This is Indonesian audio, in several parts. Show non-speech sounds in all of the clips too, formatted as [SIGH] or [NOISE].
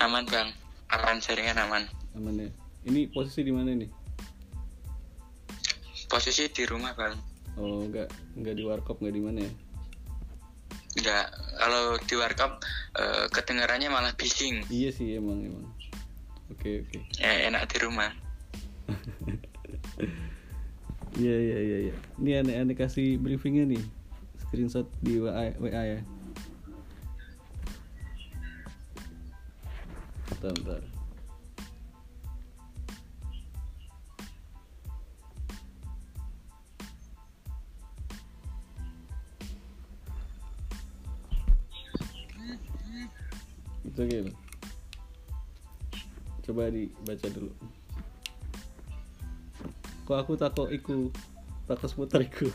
Aman bang, aman jaringan aman. Aman ya. Ini posisi di mana nih? Posisi di rumah bang. Oh, enggak enggak di warkop, enggak di mana ya? Enggak, kalau di warkop eh, kedengarannya malah bising. Iya sih emang emang. Oke oke. Ya, enak di rumah. [LAUGHS] Iya iya iya iya. Ini aneh-aneh kasih briefingnya nih. Screenshot di WA, WA ya. Bentar, bentar. Itu gitu. Coba dibaca dulu. Kok aku takut iku takut seputar iku.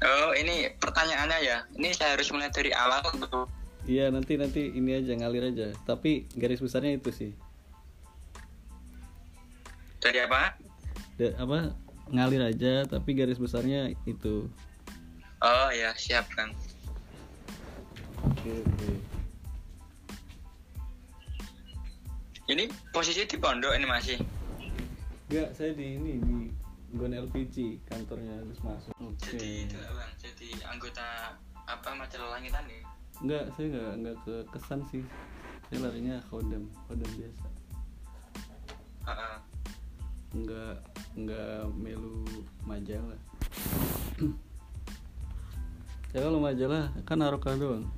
Oh ini pertanyaannya ya. Ini saya harus mulai dari awal untuk Iya nanti nanti ini aja ngalir aja. Tapi garis besarnya itu sih. dari apa? Da- apa ngalir aja tapi garis besarnya itu. Oh ya siap bang. Oke. Ini posisi di pondok ini masih. Enggak, saya di ini di Gon LPG kantornya harus masuk. Oke. Jadi itu bang. Jadi anggota apa majalah langitan nih? Enggak, saya enggak enggak ke kesan sih. Saya larinya kodam, kodam biasa. Enggak enggak melu majalah. [CLEARS THROAT] ya kalau majalah kan Aroka doang.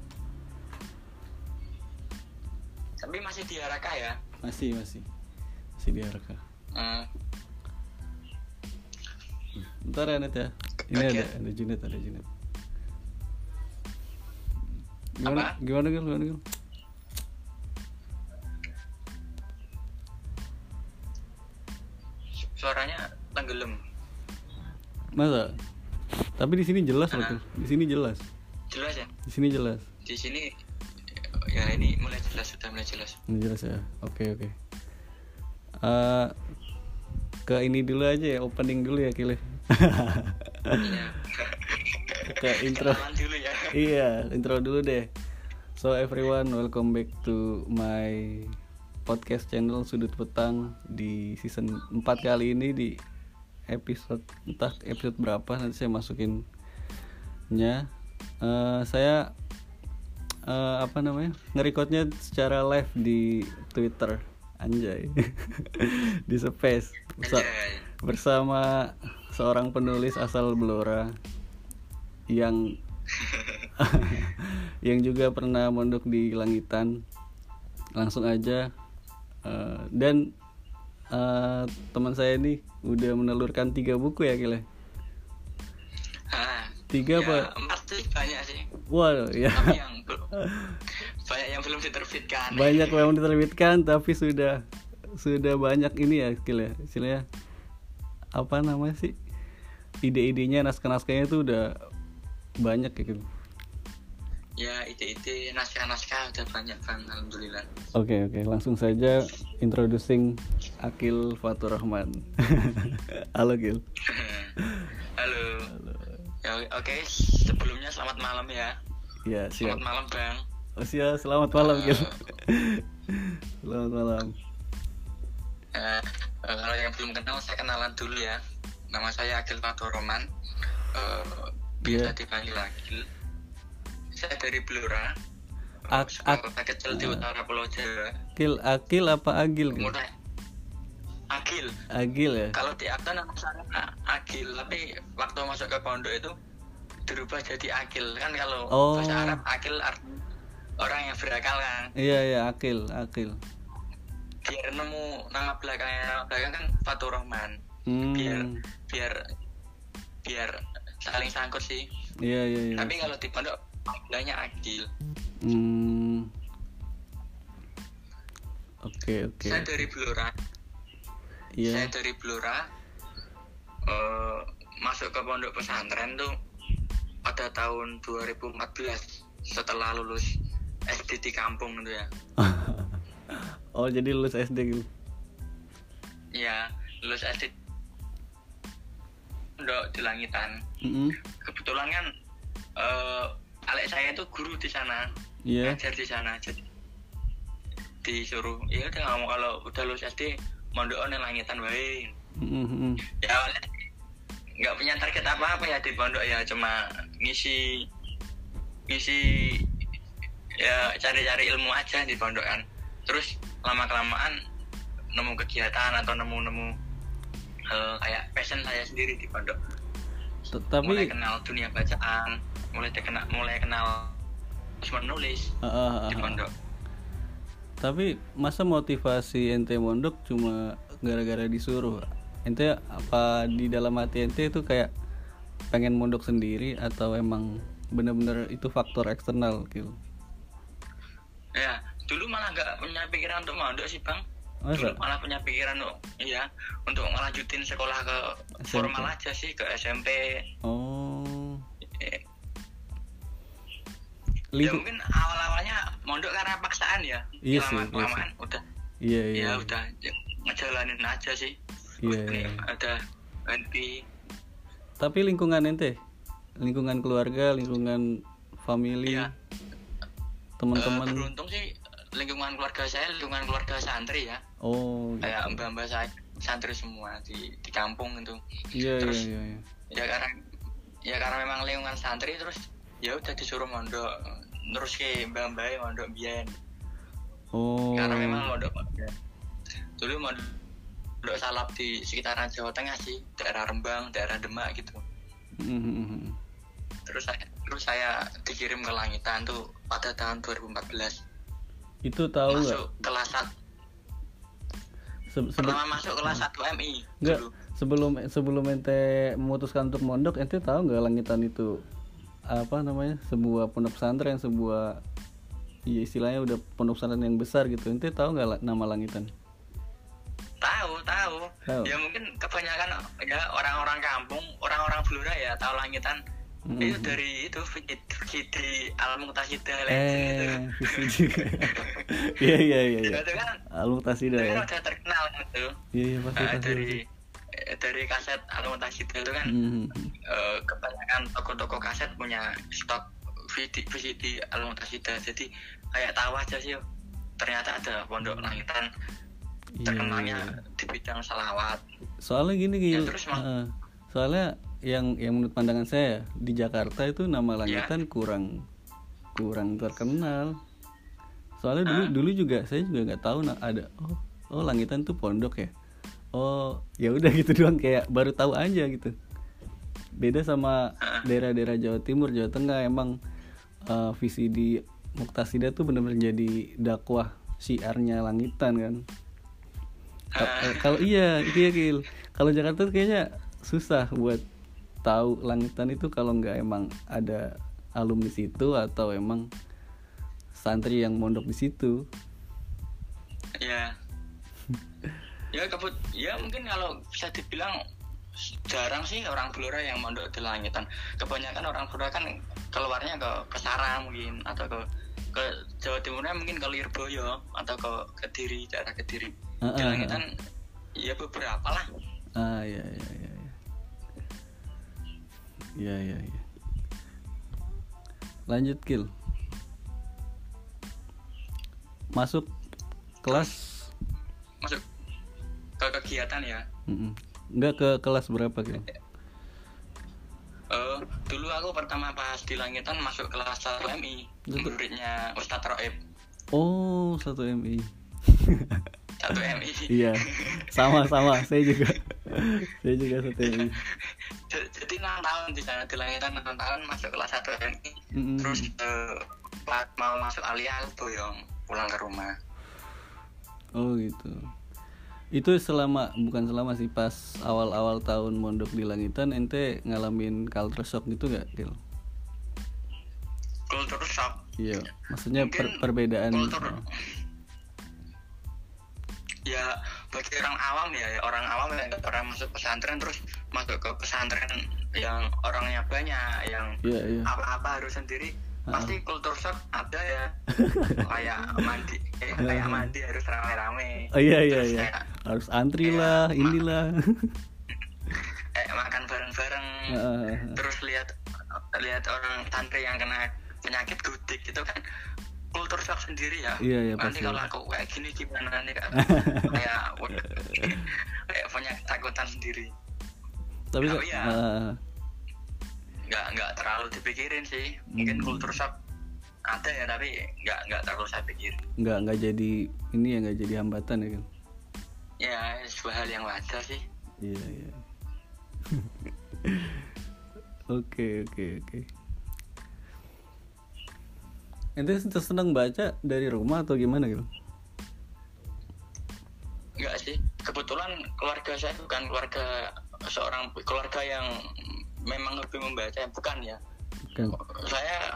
Tapi masih di ya? Masih masih masih di Aroka. Hmm. Bentar ya Net ya. Ini Oke. ada ada Junet ada Junet. Gimana Apa? gimana Gil? Gimana Gil? Suaranya tenggelam. Masa? Tapi di sini jelas loh. Gil. Di sini jelas. Jelas ya? Di sini jelas. Di sini ya ini mulai jelas sudah mulai jelas. Ini jelas ya. Oke oke. Eh, ke ini dulu aja ya opening dulu ya Kile. Iya. [LAUGHS] ke intro. Dulu ya. Iya, intro dulu deh. So everyone, welcome back to my podcast channel Sudut Petang di season 4 kali ini di episode entah episode berapa nanti saya masukin nya. Eh, saya eh, apa namanya? ngerekodnya secara live di Twitter. Anjay. [LAUGHS] di Space. Bersa- bersama seorang penulis asal Blora yang [LAUGHS] [LAUGHS] yang juga pernah mondok di Langitan langsung aja eh, dan eh, teman saya ini udah menelurkan tiga buku ya kile Ah, tiga ya, apa? Empat sih banyak sih. wow ya. Tapi yang [LAUGHS] belum banyak yang belum diterbitkan. banyak yang diterbitkan tapi sudah sudah banyak ini ya kile istilahnya apa namanya sih? Ide-idenya naskah-naskahnya itu udah banyak ya gitu Ya ide-ide naskah-naskah udah banyak bang. Alhamdulillah. Oke oke langsung saja introducing Akil Fatur Rahman. [LAUGHS] Halo Gil. [LAUGHS] Halo. Ya, Oke, sebelumnya selamat malam ya. Ya siap. Selamat malam bang. Oh, siap. Selamat malam Gil. [LAUGHS] Selamat malam. Eh, eh, kalau yang belum kenal saya kenalan dulu ya. Nama saya Agil Fatur Roman. Eh, Iya. bisa dipanggil Agil. Saya dari Blora. Ak- kecil di utara Pulau Jawa. Akil Akil apa Agil? Gil? Mulai Agil. Agil ya. Kalau di akta nama saya Agil, tapi waktu masuk ke pondok itu berubah jadi Agil kan kalau Oh. bahasa Arab Agil artinya orang yang berakal kan. Iya iya Akil Akil. Biar nemu nama belakangnya nama belakang kan Fatur Rahman. Hmm. Biar biar biar saling sangkut sih. Iya iya iya. Tapi kalau di pondok panggilannya Agil. Hmm. Oke oke. Saya dari Blora. Iya. Saya dari Blora. eh, masuk ke pondok pesantren tuh pada tahun 2014 setelah lulus SD di kampung gitu ya. [LAUGHS] oh jadi lulus SD gitu. Iya, lulus SD pondok di Langitan. Mm-mm. Kebetulan kan eh Alek saya itu guru di sana. Iya. ngajar di sana jadi disuruh ya udah kamu kalau udah lulus SD mondok ning langitan wae Mm, mm. ya nggak punya target apa apa ya di pondok ya cuma ngisi ngisi ya cari-cari ilmu aja di pondok kan terus lama kelamaan nemu kegiatan atau nemu-nemu eh, kayak passion saya sendiri di pondok T- mulai Tapi kenal dunia bacaan mulai kenal mulai kenal menulis Ah, ah, ah, di ah. pondok Tapi masa motivasi ente mondok cuma gara-gara disuruh? Ente apa di dalam hati ente itu kayak pengen mondok sendiri atau emang bener-bener itu faktor eksternal gitu? ya dulu malah nggak punya pikiran untuk mondok sih bang Masa? dulu malah punya pikiran untuk iya untuk ngelanjutin sekolah ke SMP. formal aja sih ke SMP Oh, Ya mungkin awal awalnya mondok karena paksaan ya Iya sih, lama iya kelamaan udah iya iya. ya udah ya, ngejalanin aja sih Iya, iya. ada ganti Tapi lingkungan ente, lingkungan keluarga, lingkungan family, Iya. teman-teman. Eh, beruntung sih lingkungan keluarga saya lingkungan keluarga santri ya oh, gitu. kayak mbak mbak saya santri semua di di kampung itu iya iya iya. iya. ya karena ya karena memang lingkungan santri terus ya udah disuruh mondok terus ke mbak mbak mondok biyen. Oh. karena memang mondok dulu mondok salap di sekitaran Jawa Tengah sih daerah Rembang daerah Demak gitu. Mhm. terus saya terus saya dikirim ke langitan tuh pada tahun 2014 Itu tahu masuk kelas satu. Se- pertama masuk kelas 1 MI Nggak, dulu. sebelum sebelum ente memutuskan untuk mondok, ente tahu nggak langitan itu apa namanya sebuah pondok pesantren, sebuah ya istilahnya udah pondok pesantren yang besar gitu. Ente tahu nggak nama langitan? tahu tahu Tahu. ya mungkin kebanyakan ya orang-orang kampung orang-orang Blora ya tahu langitan Mm-mm. itu dari itu Fikri Al Muqtasida Eh, juga. [LAUGHS] Iya iya iya. iya. itu kan Alung Tasida itu ya. kan udah terkenal gitu Iya iya pasti Nah, pasti. dari dari kaset Al Muqtasida itu kan Mhm. eh, kebanyakan toko-toko kaset punya stok VCD, VCD Al Muqtasida jadi kayak tahu aja sih ternyata ada pondok langitan Iya, terkenalnya iya. di bidang selawat Soalnya gini Gil. Ya, terus. Heeh. soalnya yang yang menurut pandangan saya di Jakarta itu nama Ya. langitan kurang kurang terkenal. Soalnya dulu dulu juga saya juga nggak tahu nah, ada oh oh langitan tuh pondok ya. Oh ya udah gitu doang kayak baru tahu aja gitu. Beda sama daerah-daerah Jawa Timur, Jawa Tengah emang eh, visi di Muktasida tuh bener-bener jadi dakwah syiarnya langitan kan. Ka- eh, kalau iya itu ya Gil kalau Jakarta tuh kayaknya susah buat tahu langitan itu kalau nggak emang ada alumni situ atau emang santri yang mondok di situ ya [LAUGHS] ya kebut ya mungkin kalau bisa dibilang jarang sih orang Blora yang mondok di langitan. Kebanyakan orang Blora kan keluarnya ke ke Sarang mungkin atau ke ke Jawa Timurnya mungkin ke Lirboyo atau ke Kediri daerah Kediri. Di Ah, ah, langitan ya beberapa lah. Ah ya ya ya ya ya ya, ya. lanjut Gil. Masuk kelas. Masuk ke kegiatan ya. Mm-mm. nggak ke kelas berapa Gil Eh, dulu aku pertama pas di langitan masuk kelas 1 MI Betul. muridnya Ustadz Roib. Oh satu MI 1 MI iya. Sama sama. Saya juga. Saya juga satu MI J- jadi enam tahun di sana di langitan enam tahun masuk kelas 1 MI Mm-mm. terus eh, pas mau masuk aku boyong pulang ke rumah. Oh gitu. Itu selama bukan selama sih pas awal-awal tahun mondok di langitan ente ngalamin culture shock gitu gak, Gil? culture shock Iya, maksudnya per- perbedaan. culture ya bagi orang awam ya ya, orang awam yang nggak pernah masuk pesantren terus masuk ke pesantren yang orangnya banyak yang Iya, iya. apa-apa harus sendiri pasti kultur shock ada ya. [LAUGHS] Kayak mandi eh, kayak mandi harus rame-rame. Oh iya iya Terus iya. kayak, Harus antri lah, inilah. [LAUGHS] eh, makan bareng-bareng. Terus lihat lihat orang santri yang kena penyakit gudik gitu kan kultur shock sendiri ya. Iya, iya, nanti pasti. kalau aku kayak gini gimana nih [LAUGHS] kayak kayak punya ketakutan sendiri. Tapi Oh, kok- iya. Nggak nggak terlalu dipikirin sih. Mungkin Hmm. kultur shock ada ya tapi nggak nggak terlalu saya pikir. Nggak nggak jadi ini ya nggak jadi hambatan ya kan ya sebuah hal yang wajar sih. Iya iya. [LAUGHS] Oke oke oke. Ente seneng baca dari rumah atau gimana gitu Enggak sih. Kebetulan keluarga saya bukan keluarga seorang keluarga yang memang lebih membaca, bukan ya. kan Saya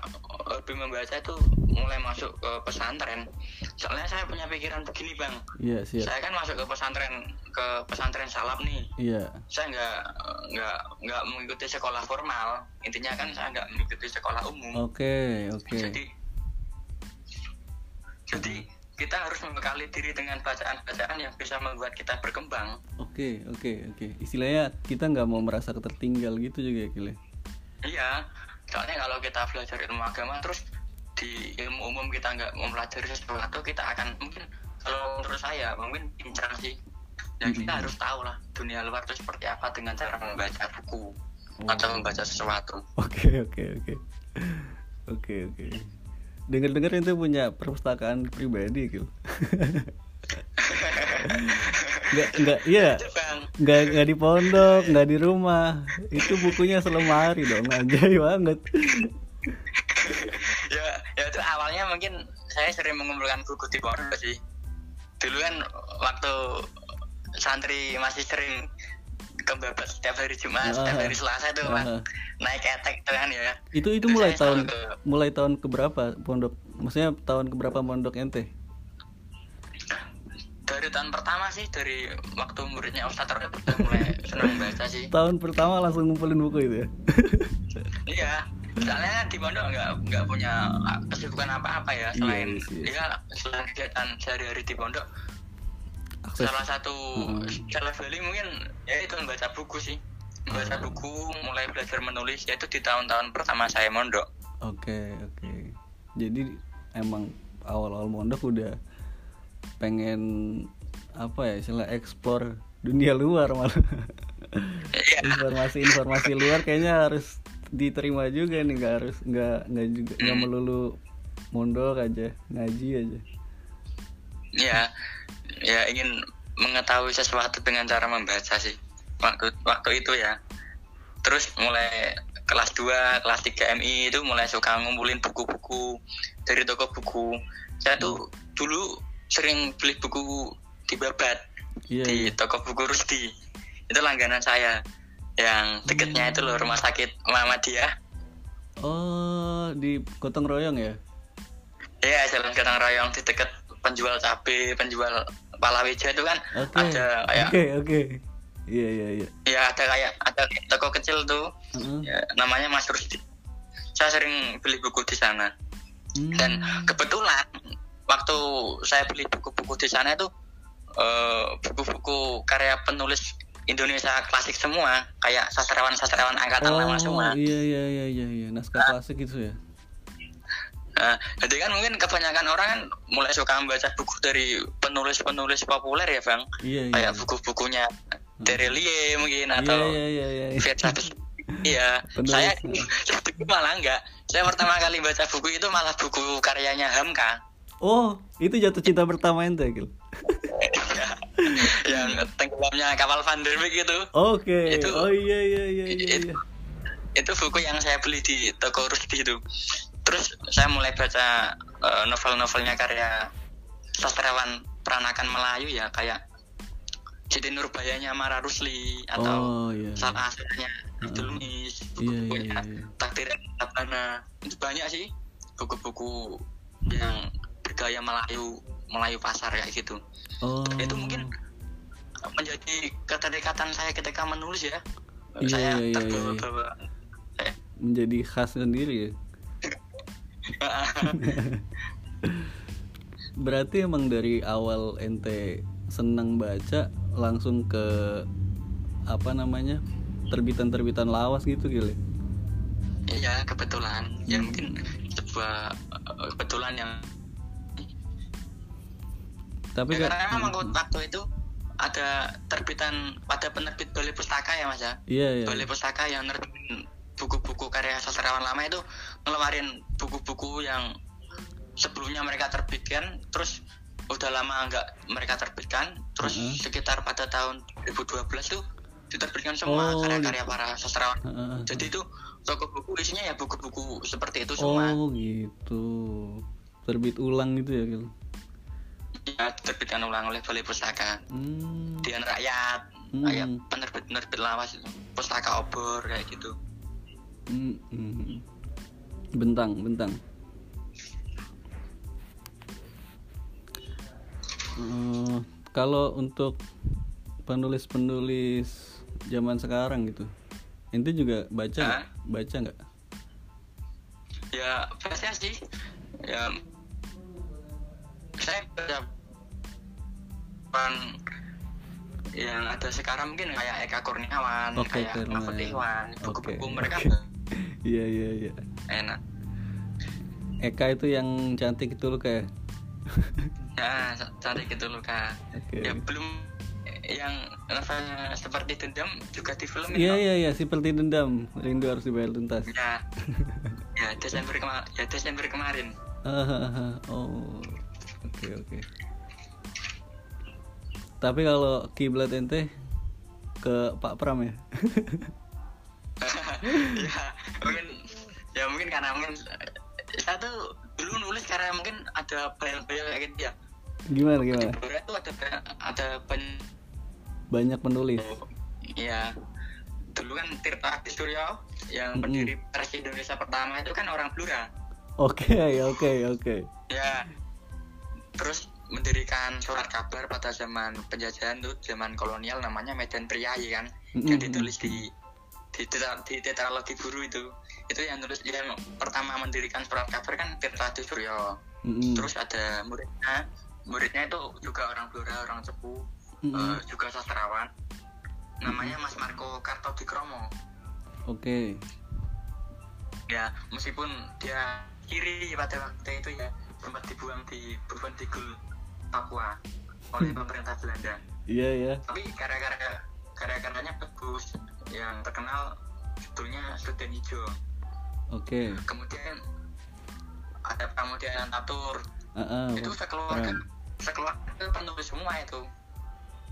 lebih membaca itu mulai masuk ke pesantren. Soalnya saya punya pikiran begini, Bang. iya siap Saya kan masuk ke pesantren ke pesantren salaf nih. iya Saya nggak nggak nggak mengikuti sekolah formal. Intinya kan saya nggak mengikuti sekolah umum. oke oke Jadi jadi kita harus membekali diri dengan bacaan-bacaan yang bisa membuat kita berkembang. oke oke oke istilahnya kita nggak mau merasa ketertinggal gitu juga ya Kile Iya, soalnya kalau kita belajar ilmu agama terus di ilmu umum kita nggak mempelajari sesuatu kita akan mungkin kalau menurut saya mungkin pincang sih. Ya kita Mhm. harus tahu lah dunia luar itu seperti apa dengan cara membaca buku Oh. atau membaca sesuatu. Oke oke oke oke oke. Dengar-dengar itu punya perpustakaan pribadi gitu. [LAUGHS] Enggak enggak iya enggak enggak di pondok enggak di rumah itu bukunya selemari dong anjay banget [LAUGHS] ya, ya itu awalnya mungkin saya sering mengumpulkan buku di pondok sih. Dulu kan waktu santri masih sering kebabat setiap hari Jumat, setiap Ah. hari Selasa itu Mas. Ah. naik etek itu kan ya. itu itu Terus mulai tahun ke- mulai tahun keberapa pondok maksudnya tahun keberapa pondok ente dari tahun pertama sih dari waktu muridnya Ustadz Roy mulai [LAUGHS] senang baca sih tahun pertama langsung ngumpulin buku itu ya [LAUGHS] iya soalnya di pondok nggak nggak punya kesibukan apa-apa ya selain Iya, iya. dia selain kegiatan sehari-hari di pondok akses salah satu Hmm. cara value mungkin ya itu membaca buku sih membaca Hmm. buku mulai belajar menulis yaitu di tahun-tahun pertama saya mondok Oke oke. Jadi emang awal-awal mondok udah pengen apa ya istilah eksplor dunia luar malah. Informasi-informasi luar kayaknya harus diterima juga nih nggak harus nggak nggak juga nggak Hmm. melulu mondok aja ngaji aja. ya ya ingin mengetahui sesuatu dengan cara membaca sih waktu waktu itu ya terus mulai kelas 2, kelas 3 MI itu mulai suka ngumpulin buku-buku dari toko buku saya tuh dulu sering beli buku di Babat Iya. di iya. toko buku Rusdi itu langganan saya yang deketnya itu loh rumah sakit Muhammadiyah Oh di gotong royong ya? ya jalan Gotong Royong di deket penjual cabe penjual palaweja itu kan Oke. ada kayak Oke oke. Iya iya iya. ya ada kayak ada toko kecil tuh Heeh. ya, namanya Mas Rusdi saya sering beli buku di sana Hmm. dan kebetulan waktu saya beli buku-buku di sana itu eh, buku-buku karya penulis Indonesia klasik semua kayak sastrawan-sastrawan angkatan lama semua iya iya iya iya iya naskah klasik itu ya. Nah, jadi kan mungkin kebanyakan orang kan mulai suka membaca buku dari penulis-penulis populer ya bang Iya iya. kayak buku-bukunya Terelie mungkin atau Iya iya iya [LAUGHS] iya. Iya, saya [LAUGHS] itu malah enggak. Saya pertama kali baca buku itu malah buku karyanya Hamka. Oh, itu jatuh cinta pertama ente, Gil. [LAUGHS] yang tenggelamnya kapal Van der Beek itu. Oke. Itu- Oh iya iya iya iya. Itu, iya. itu buku yang saya beli di toko Rusdi itu. Terus saya mulai baca eh, novel-novelnya karya sastrawan peranakan Melayu ya kayak Siti Nurbayanya Mara Rusli atau Oh iya. salah aslinya Abdul Mis, Iya, iya, buku-bukunya iya, iya. Takdir itu banyak sih buku-buku yang bergaya Melayu Melayu pasar kayak gitu Oh. itu mungkin menjadi keterikatan saya ketika menulis ya Iya, saya iya, iya, terbawa-bawa Eh, menjadi khas sendiri ya. [LAUGHS] Berarti emang dari awal ente senang baca langsung ke apa namanya? terbitan-terbitan lawas gitu Gil. ya? Iya kebetulan ya mungkin sebuah eh, kebetulan yang Tapi ya, karena memang waktu itu ada terbitan pada penerbit Balai Pustaka ya mas ya Iya, iya. Balai Pustaka yang nerbitin buku-buku karya sastrawan lama itu ngeluarin buku-buku yang sebelumnya mereka terbitkan terus udah lama nggak mereka terbitkan terus Heeh. sekitar pada tahun 2012 tuh diterbitkan semua Oh, karya-karya para sastrawan Heeh. jadi itu toko buku isinya ya buku-buku seperti itu semua Oh gitu. Terbit ulang gitu ya, Gil. ya diterbitkan ulang oleh Balai Pustaka Hmm. Dian Rakyat Hmm. kayak penerbit-penerbit lawas pustaka obor kayak gitu Hmm, hmm. Bentang, bentang. Eh, kalau untuk penulis-penulis zaman sekarang gitu, ente juga baca? Hah? Baca nggak? ya biasanya sih ya saya baca yang ada sekarang mungkin kayak Eka Kurniawan Oke, kayak. Mahfud Iwan buku-buku mereka oke. [LAUGHS] Iya iya iya. enak Eka itu yang cantik itu lo kayak. [LAUGHS] ya cantik gitu loh kak Oke. ya belum yang novelnya seperti dendam juga di film Iya iya iya seperti dendam rindu harus dibayar tuntas. ya [LAUGHS] ya Desember kema ya Desember kemarin oh oke oke. Tapi kalau kiblat ente ke Pak Pram ya? [LAUGHS] ya mungkin ya mungkin karena mungkin saya tuh dulu nulis karena mungkin ada bayang-bayang kayak gitu ya Gimana di gimana? Blora tuh ada ada banyak Banyak penulis. ya dulu kan Tirta Suryo yang berdiri Pers Indonesia pertama itu kan orang Blora Oke oke oke. ya terus mendirikan surat kabar pada zaman penjajahan tuh zaman kolonial namanya Medan Priayi kan yang ditulis di di, di tetralogi guru itu itu yang nulis yang pertama mendirikan surat kabar kan Tirta Suryo Mm-mm. terus ada muridnya muridnya itu juga orang Blora orang Cepu Mm-mm. eh, juga sastrawan namanya Mas Marco Kartodikromo Oke. ya meskipun dia kiri pada waktu itu ya sempat dibuang di Beban Tigul Papua oleh [LAUGHS] pemerintah Belanda Iya ya. tapi gara-gara gara-garanya bagus yang terkenal judulnya Suden Hijau Oke. kemudian ada Pramudia Tatur Ah, ah, itu sekeluarga Pram. sekeluarga penulis semua itu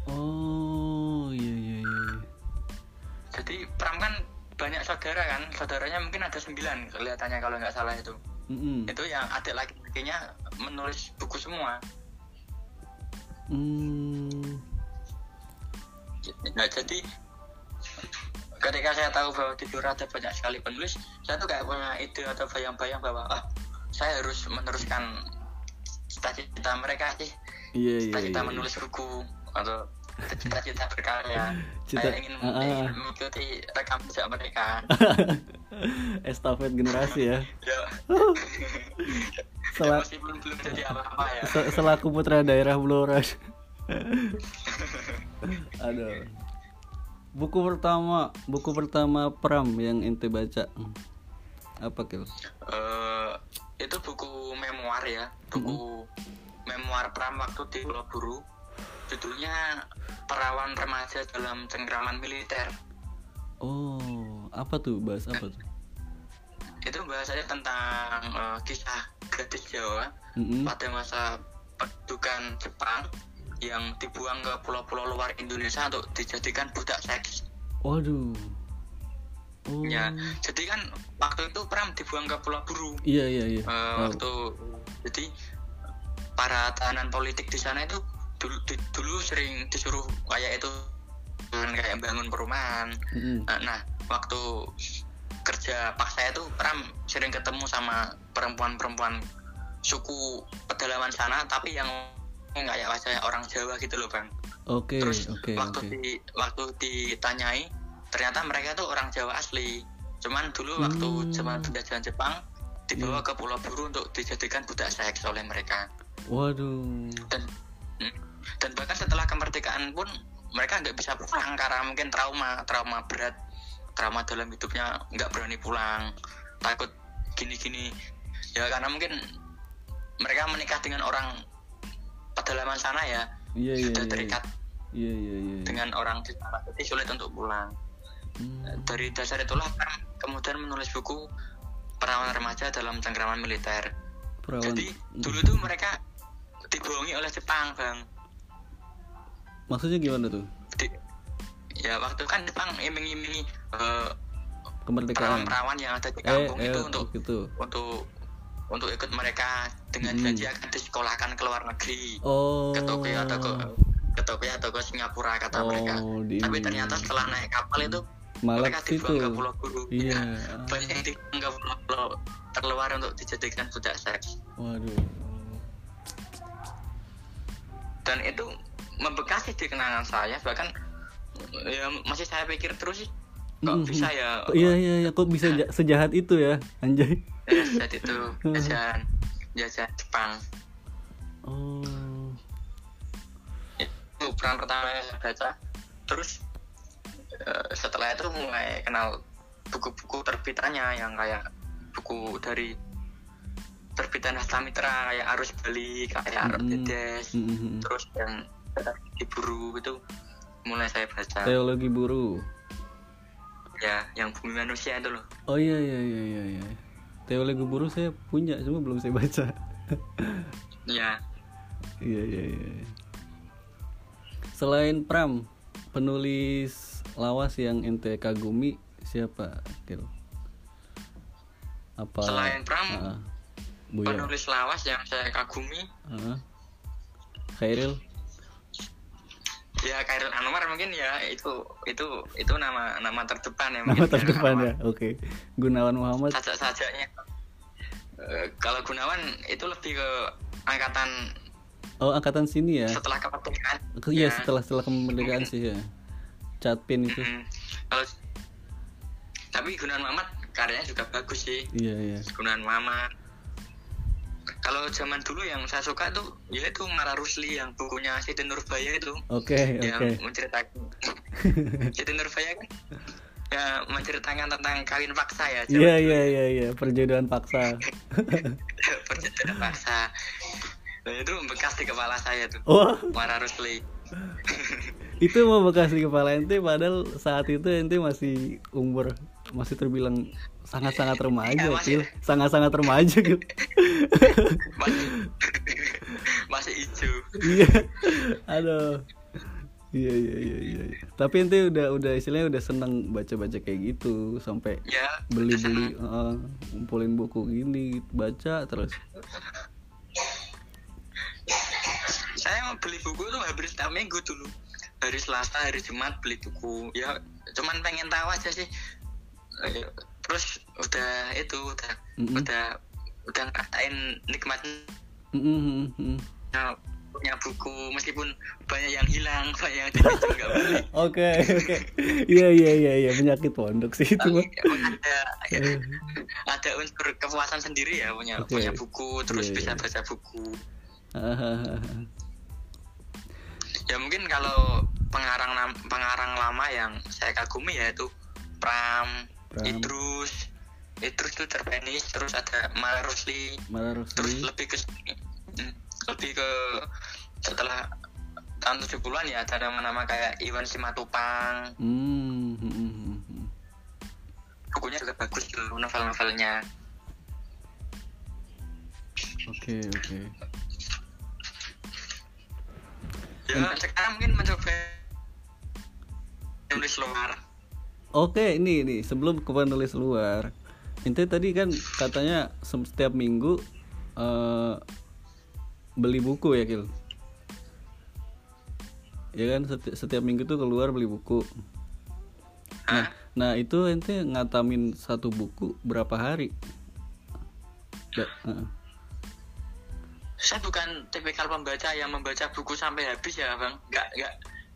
Oh iya iya iya. jadi Pram kan banyak saudara kan saudaranya mungkin ada sembilan kelihatannya kalau nggak salah itu Mm-mm. itu yang adik laki-lakinya menulis buku semua Hmm. Nah, jadi ketika saya tahu bahwa di Blora ada banyak sekali penulis saya tuh kayak punya ide atau bayang-bayang bahwa ah saya harus meneruskan cita-cita mereka sih Iya iya. cita-cita iya. menulis buku atau cita-cita berkarya [LAUGHS] Cita- saya ingin, ah. ingin mengikuti rekam jejak mereka [LAUGHS] Estafet generasi ya. [LAUGHS] ya, ya Sel- meskipun belum jadi apa-apa ya se- selaku putra daerah Blora. [LAUGHS] Aduh. Buku pertama, buku pertama Pram yang ente baca. Apa kil? Eh, itu buku memoir ya buku memoir Pram waktu di Pulau Buru judulnya Perawan Remaja dalam Cengkraman Militer Oh, apa tuh? Bahas apa tuh? itu bahasanya tentang eh, kisah gadis Jawa Mm-mm. pada masa pendudukan Jepang yang dibuang ke pulau-pulau luar Indonesia untuk dijadikan budak seks Waduh. Oh. ya jadi kan waktu itu Pram dibuang ke Pulau Buru Iya iya iya. Eh, Tahu. waktu jadi para tahanan politik di sana itu dulu, di- dulu sering disuruh kayak itu kan kayak bangun perumahan Mm-mm. nah, nah, waktu kerja paksa itu Pram sering ketemu sama perempuan-perempuan suku pedalaman sana tapi yang kayak wajah orang Jawa gitu loh bang Oke terus oke waktu oke. di waktu ditanyai ternyata mereka tuh orang Jawa asli cuman dulu waktu Hmm. zaman penjajahan Jepang dibawa ke Pulau Buru untuk dijadikan budak seks oleh mereka Waduh. dan hmm, dan bahkan setelah kemerdekaan pun mereka nggak bisa pulang karena mungkin trauma trauma berat trauma dalam hidupnya nggak berani pulang takut gini-gini ya karena mungkin mereka menikah dengan orang pedalaman sana ya. Iya iya sudah iya terikat iya iya iya dengan orang di sana jadi sulit untuk pulang. Hmm. dari dasar itulah Pram kemudian menulis buku perawan remaja dalam cengkraman militer. Perawan. Jadi dulu tuh mereka dibohongi oleh Jepang bang. Maksudnya gimana tuh? Di- ya waktu kan Jepang iming-imingi eh, kemerdekaan. perawan-perawan yang ada eh di kampung eh itu untuk gitu. untuk untuk ikut mereka dengan Hmm. janji akan disekolahkan ke luar negeri. Oh. Ke Tokyo atau ke ke Tokyo atau ke Singapura kata Oh, mereka. di- tapi ternyata setelah naik kapal itu malah mereka dibuang ke pulau guru iya. Ya, [LAUGHS] banyak yang dibuang ke pulau terluar untuk dijadikan budak seks. Waduh. Dan itu membekas di kenangan saya. Bahkan ya masih saya pikir terus sih kok Mhm. bisa ya? Iya iya iya. Kok bisa ja- sejahat itu ya anjay saat itu jajan jajan Jepang. Oh itu peran pertama yang saya baca. Terus eh, setelah itu mulai kenal buku-buku terbitannya yang kayak buku dari terbitan Hasta Mitra kayak Arus Bali kayak Arus Mm-mm. Dedes Mhm. terus yang Iburu itu mulai saya baca. Teologi buru ya yang bumi manusia itu loh. Oh iya iya iya iya iya teologi buru saya punya cuma belum saya baca. Ya iya iya iya. Selain Pram penulis lawas yang ente kagumi siapa Kil? apa? Selain Pram, Buya penulis lawas yang saya kagumi. Ah. Khairil ya Khairul Anwar mungkin ya itu itu itu nama nama terdepan ya nama mungkin terdepan ya oke. Gunawan Muhammad. sajak-sajaknya. Eh, kalau Gunawan itu lebih ke angkatan oh angkatan sini ya? setelah kemerdekaan. Ke- iya Ya. setelah setelah kemerdekaan sih ya. Catpin itu. Kalau tapi Gunawan Muhammad karyanya juga bagus sih. Iya iya. Gunawan Muhammad kalau zaman dulu yang saya suka tuh ya itu Mara Rusli yang bukunya Siti Nurbaya itu. Oke yang oke. menceritakan [LAUGHS] Siti Nurbaya kan ya menceritakan tentang kawin paksa ya iya iya iya iya. Perjodohan paksa. [LAUGHS] Perjanjian paksa. Nah, itu bekas di kepala saya tuh wah Mara Rusli. [LAUGHS] Itu mau bekas di kepala ente padahal saat itu ente masih umur masih terbilang sangat-sangat remaja Iya, [LAUGHS] masih. Sangat-sangat remaja Kil. masih masih hijau iya. Aduh. Iya iya iya iya. Tapi ente udah udah istilahnya udah seneng baca-baca kayak gitu sampai ya beli-beli uh, ngumpulin buku gini baca terus. Saya mau beli buku tuh hampir setiap minggu dulu. Hari Selasa hari Jumat beli buku. Ya cuman pengen tahu aja sih. Eh, terus udah itu udah Mm-mm. udah udah ngerasain nikmatnya Mm, mm, mm. punya buku meskipun banyak yang hilang [LAUGHS] banyak yang dipinjam nggak oke oke iya iya iya iya penyakit pondok sih itu tapi mah ada ya, ada unsur kepuasan sendiri ya punya Oke. punya buku terus Iya, bisa iya. baca buku [LAUGHS] ya mungkin kalau pengarang pengarang lama yang saya kagumi yaitu Pram, Pram. Idrus Idrus itu terpenis terus ada Mala Rusli Malah terus lebih ke hmm, lebih ke setelah tahun 70-an ya ada nama-nama kayak Iwan Simatupang. Hmm, hmm, hmm, bukunya juga bagus tuh novel-novelnya. Oke oke. Ya sekarang mungkin mencoba nulis luar oke ini ini sebelum ke penulis luar. Ente tadi kan katanya setiap minggu eh, beli buku ya kil? Ya kan seti- setiap minggu tuh keluar beli buku. Nah nah itu ente ngatamin satu buku berapa hari? Ya, heeh. saya bukan tipikal pembaca yang membaca buku sampai habis ya bang. Nggak nggak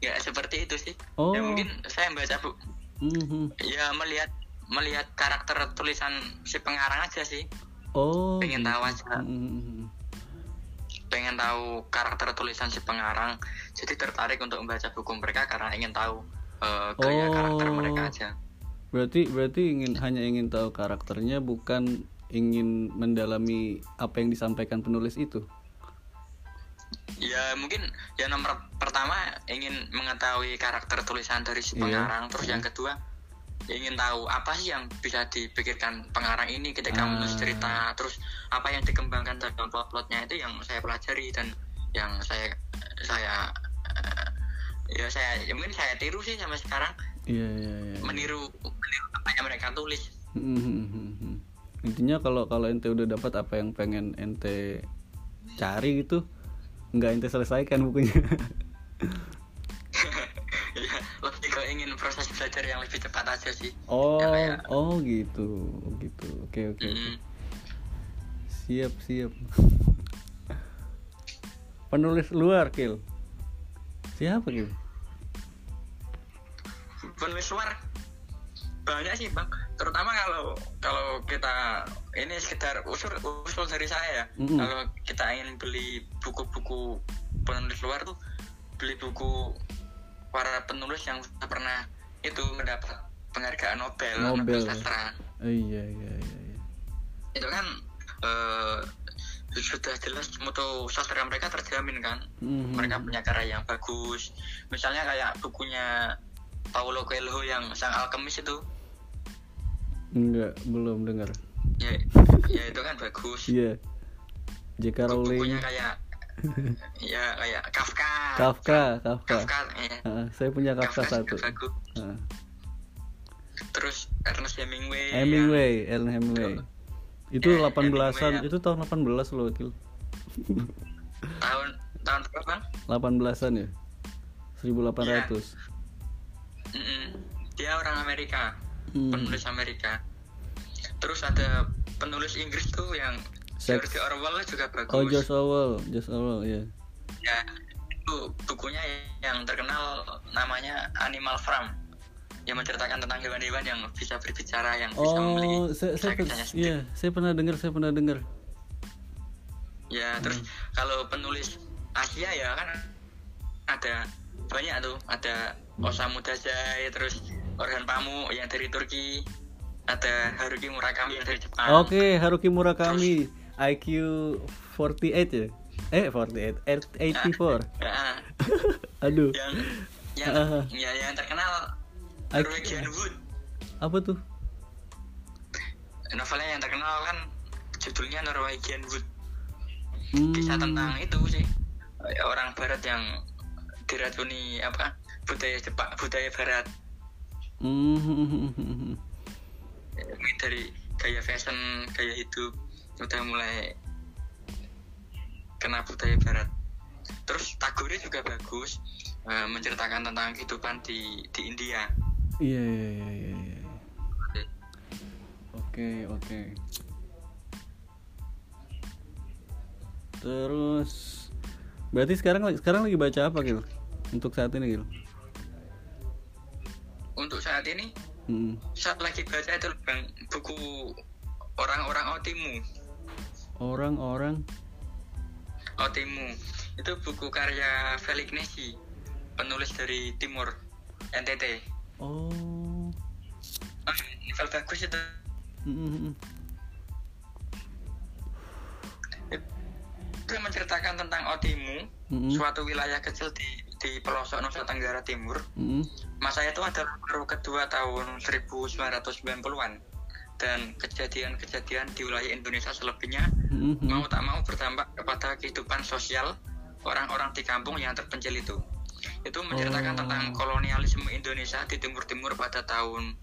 nggak seperti itu sih. Oh. ya mungkin saya membaca bu Mhm. ya melihat melihat karakter tulisan si pengarang aja sih oh pengen gitu. tahu aja Mhm. pengen tahu karakter tulisan si pengarang jadi tertarik untuk membaca buku mereka karena ingin tahu eh, gaya Oh. karakter mereka aja Berarti berarti ingin hanya ingin tahu karakternya bukan ingin mendalami apa yang disampaikan penulis itu. Ya mungkin ya nomor pertama ingin mengetahui karakter tulisan dari si Iya. pengarang terus yang kedua ingin tahu apa sih yang bisa dipikirkan pengarang ini ketika Ah. menulis cerita terus apa yang dikembangkan dalam plot-plotnya itu yang saya pelajari dan yang saya saya eh, ya saya ya mungkin saya tiru sih sampai sekarang iya iya iya meniru meniru apa yang mereka tulis hmm, hmm, hmm. intinya kalau kalau ente udah dapat apa yang pengen ente cari gitu nggak ente selesaikan bukunya. [LAUGHS] Ya lebih ke ingin proses belajar yang lebih cepat aja sih. Oh Ya, oh gitu gitu. Oke oke oke. Mm. siap siap. [LAUGHS] Penulis luar kil. Siapa kil? Penulis luar banyak sih bang terutama kalau kalau kita ini sekedar usul usul dari saya ya Mm-mm. kalau kita ingin beli buku-buku penulis luar tuh beli buku para penulis yang pernah itu mendapat penghargaan Nobel Nobel. sastra oh, iya iya iya iya. itu kan eh, sudah jelas mutu sastra mereka terjamin kan Mhm. mereka punya karya yang bagus misalnya kayak bukunya Paulo Coelho yang Sang Alkemis itu enggak belum dengar. Ya ya itu kan bagus. Iya. J.K. Rowling. bukunya kayak [LAUGHS] ya kayak Kafka. Kafka Kafka. Kafka ya. Ah, saya punya Kafka Kafka satu. terus Ernest Hemingway Hemingway Ellen Hemingway. Itu Ya, 18-an Hemingway, ya. itu tahun 18 loh Kil tahun tahun berapa? bang 18-an ya? 1800 Mm-mm. dia orang Amerika Hmm. penulis Amerika terus ada penulis Inggris tuh yang Sex. George Orwell juga bagus oh George Orwell George Orwell ya ya itu bukunya yang terkenal namanya Animal Farm yang menceritakan tentang hewan-hewan yang bisa berbicara yang bisa oh memiliki saya saya kisahnya sendiri. iya saya pernah dengar saya pernah dengar ya terus Hmm. kalau penulis Asia ya kan ada banyak tuh ada Osamu Dazai terus Orhan Pamuk yang dari Turki. Ada Haruki Murakami yang dari Jepang. Oke Haruki Murakami IQ 48 ya? Eh 48 eh, 84 Nah, [LAUGHS] aduh. Yang yang Ah. ya, yang terkenal Norwegian Wood. Apa tuh? Novelnya yang terkenal kan judulnya Norwegian Wood. Hmm, kisah tentang itu sih. Orang Barat yang diracuni apa budaya Jepang budaya Barat hmm, dari gaya fashion gaya hidup udah mulai kena budaya Barat. Terus Tagore juga bagus eh, menceritakan tentang kehidupan di di India. Iya iya iya iya iya. oke. Oke terus berarti sekarang sekarang lagi baca apa Gil? Untuk saat ini Gil untuk saat ini Hmm. saat lagi baca itu bang buku orang-orang Otimu. Orang-orang? Otimu. Itu buku karya Felix Nesi penulis dari Timur NTT oh. Ah, novel bagus itu. Hmm, hmm, hmm. itu menceritakan tentang Otimu Hmm, suatu wilayah kecil di di pelosok Nusa Tenggara Timur hmm. masa itu adalah baru kedua tahun 1990-an dan kejadian-kejadian di wilayah Indonesia selebihnya Hmm, hmm. mau tak mau berdampak kepada kehidupan sosial orang-orang di kampung yang terpencil itu. Itu menceritakan Oh. tentang kolonialisme Indonesia di timur-timur pada tahun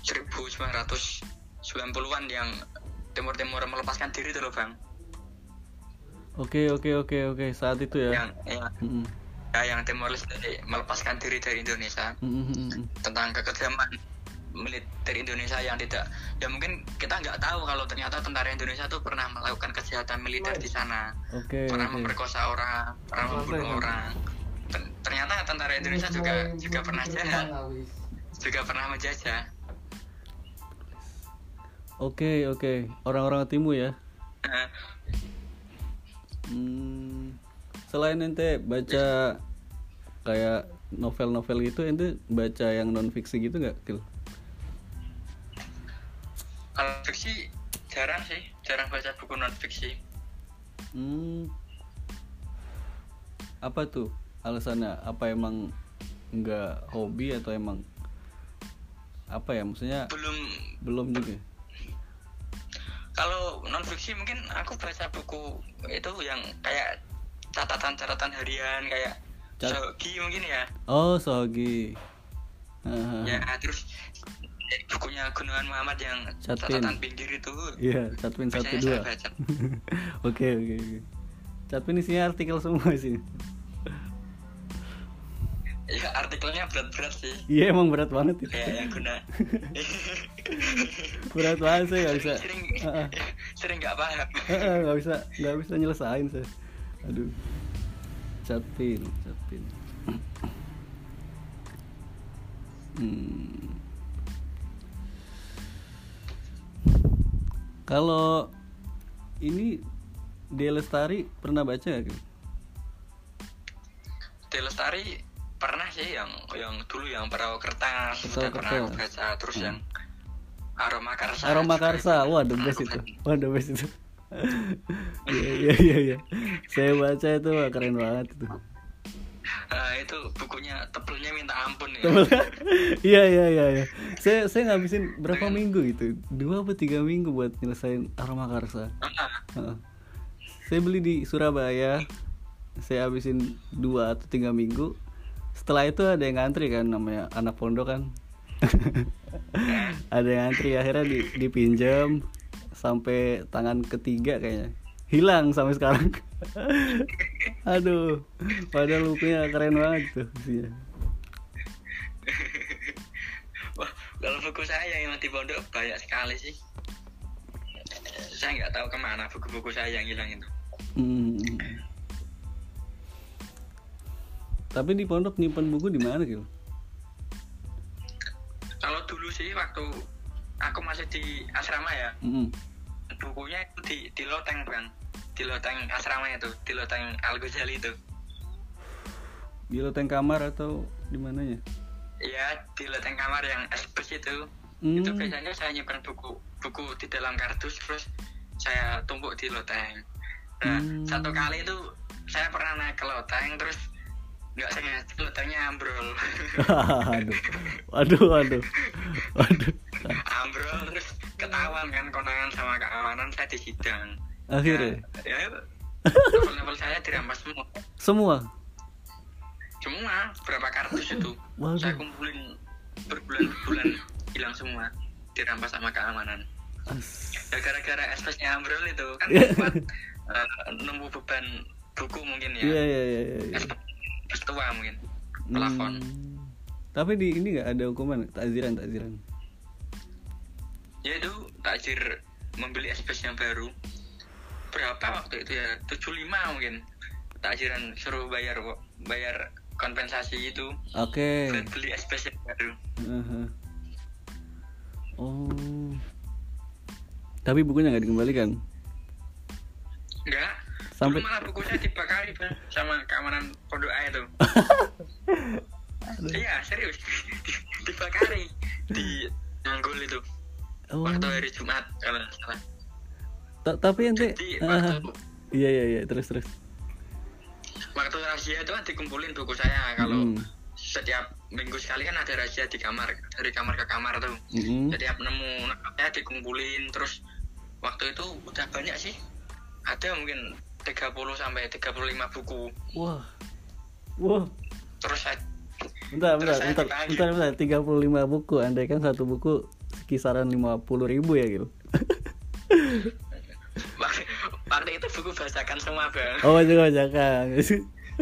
1990-an yang timur-timur melepaskan diri itu loh bang. oke oke oke oke saat itu ya Yang ya, Hmm, ya, yang timur Leste melepaskan diri dari Indonesia. Hmm, hmm, hmm, hmm. tentang kekejaman militer Indonesia yang tidak ya mungkin kita nggak tahu kalau ternyata tentara Indonesia tuh pernah melakukan kejahatan militer di sana. oke pernah oke. memperkosa orang, pernah membunuh orang. Ter- Ternyata tentara Indonesia juga juga pernah jahat, juga pernah menjajah. oke oke. Orang-orang timu ya? Nah, Hmm, selain ente baca kayak novel-novel gitu, ente baca yang non fiksi gitu nggak, Kil? kalau fiksi jarang sih, jarang baca buku non fiksi. Hmm, apa tuh alasannya? Apa emang nggak hobi atau emang apa ya? Maksudnya belum. belum juga. Kalau non fiksi mungkin aku baca buku itu yang kayak catatan-catatan harian kayak Cat- Sogi mungkin ya. Oh sogi Haha. ya terus bukunya Gunawan Muhammad yang Catpin. catatan pinggir itu. Iya catpin satu dua. [LAUGHS] oke oke oke. Catpin isinya artikel semua sih. Ya artikelnya berat-berat sih. Iya emang berat banget itu. Kayak yang guna. [LAUGHS] Berat banget saya nggak bisa. Sering Heeh. sering nggak paham. Nggak bisa nggak bisa nyelesain saya aduh catpin catpin hmm. kalau ini De Lestari pernah baca gak? Delestari pernah sih yang yang dulu yang perahu kertas Perahu udah pernah kertas. baca terus Hmm. yang aroma karsa Aroma Karsa, wah the best itu, wah the best itu. Iya iya iya iya. Saya baca itu wah, keren banget itu. Nah, itu bukunya tebelnya minta ampun ya [LAUGHS] Iya iya iya iya. Saya saya ngabisin berapa minggu gitu? Dua atau tiga minggu buat nyelesain Aroma Karsa. Heeh. Saya beli di Surabaya. Saya habisin dua atau tiga minggu. Setelah itu ada yang ngantri kan namanya anak pondok kan. [LAUGHS] ada yang ngantri akhirnya di, dipinjam sampai tangan ketiga kayaknya hilang sampai sekarang. [LAUGHS] Aduh, padahal bukunya keren banget tuh isinya. Wah, kalau buku saya yang di pondok banyak sekali sih. Saya nggak tahu ke mana buku-buku saya yang hilang itu. Hmm. Tapi di pondok nyimpan buku di mana gitu? Kalau dulu sih waktu aku masih di asrama ya, Mm-mm. bukunya itu di di loteng bang, di loteng asrama itu, di loteng Al Ghazali itu. Di loteng kamar atau di mananya? Ya di loteng kamar yang esbes itu, Hmm. itu biasanya saya nyimpan buku buku di dalam kardus terus saya tumpuk di loteng. Nah Hmm. satu kali itu saya pernah naik ke loteng terus nggak sengaja lotengnya ambrol. aduh, waduh, waduh, waduh. ambrol terus ketahuan kan kondangan sama keamanan saya di sidang. Akhirnya Nah, ya level-level saya dirampas semua. semua. Semua berapa kardus itu Waduh. saya kumpulin berbulan-bulan hilang semua dirampas sama keamanan. Ya gara-gara espesnya ambrol itu kan [LAUGHS] Iya. buat eh, nemu beban buku mungkin ya. Iya iya iya. Iya. Espes espes tua mungkin. Plafon. Hmm. Tapi di ini nggak ada hukuman takziran takziran. Ya itu takjir membeli espes yang baru. Berapa waktu itu ya? 75 mungkin. Takjiran suruh bayar bayar kompensasi itu Oke. buat beli espes yang baru. Aha. Oh. Tapi bukunya nggak dikembalikan. Enggak. Sampai- malah buku saya dibakari Bang, sama keamanan pondok A itu. Iya, serius. [LAUGHS] dibakari di Nanggul itu. Oh. Waktu hari Jumat kalau salah. Ta- tapi ah, waktu Iya iya iya terus terus. waktu rahasia itu kan dikumpulin buku saya kalau Hmm. setiap minggu sekali kan ada rahasia di kamar dari kamar ke kamar tuh. Mm-mm. Setiap nemu saya dikumpulin terus waktu itu udah banyak sih. Ada mungkin 30 sampai 35 buku. Wah. Wah. Terus saya Bentar, bentar, Terus saya bentar, dipanggil. bentar, bentar, 35 buku, andai kan satu buku kisaran 50 ribu ya gitu [LAUGHS] waktu, itu buku bacakan semua bang. Oh, baca bacakan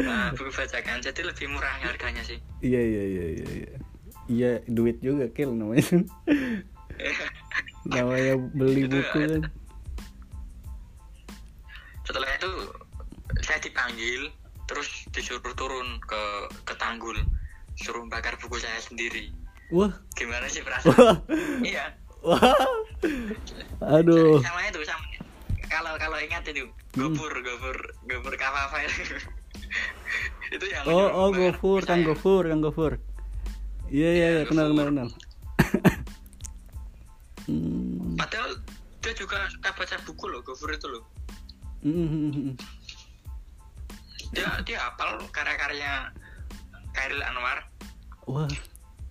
Nah, buku bacakan [LAUGHS] jadi lebih murah harganya sih. Iya, iya, iya, iya Iya, Iya, duit juga, Kil, namanya [LAUGHS] Namanya beli buku kan dipanggil terus disuruh turun ke ke Tanggul suruh bakar buku saya sendiri. Wah, Gimana sih perasaan? wah, iya. wah Aduh Sama itu sama. Kalau kalau ingat itu gopur gopur gopur kafafa [LAUGHS] itu yang Oh, oh, buku Kang. Gofur, Kang Gofur Iya, iya, iya, kenal, kenal, kenal [LAUGHS] Hmm. Padahal dia juga suka baca buku loh, Gofur itu loh. Dia dia hafal karya-karya Kairil Anwar. Wah.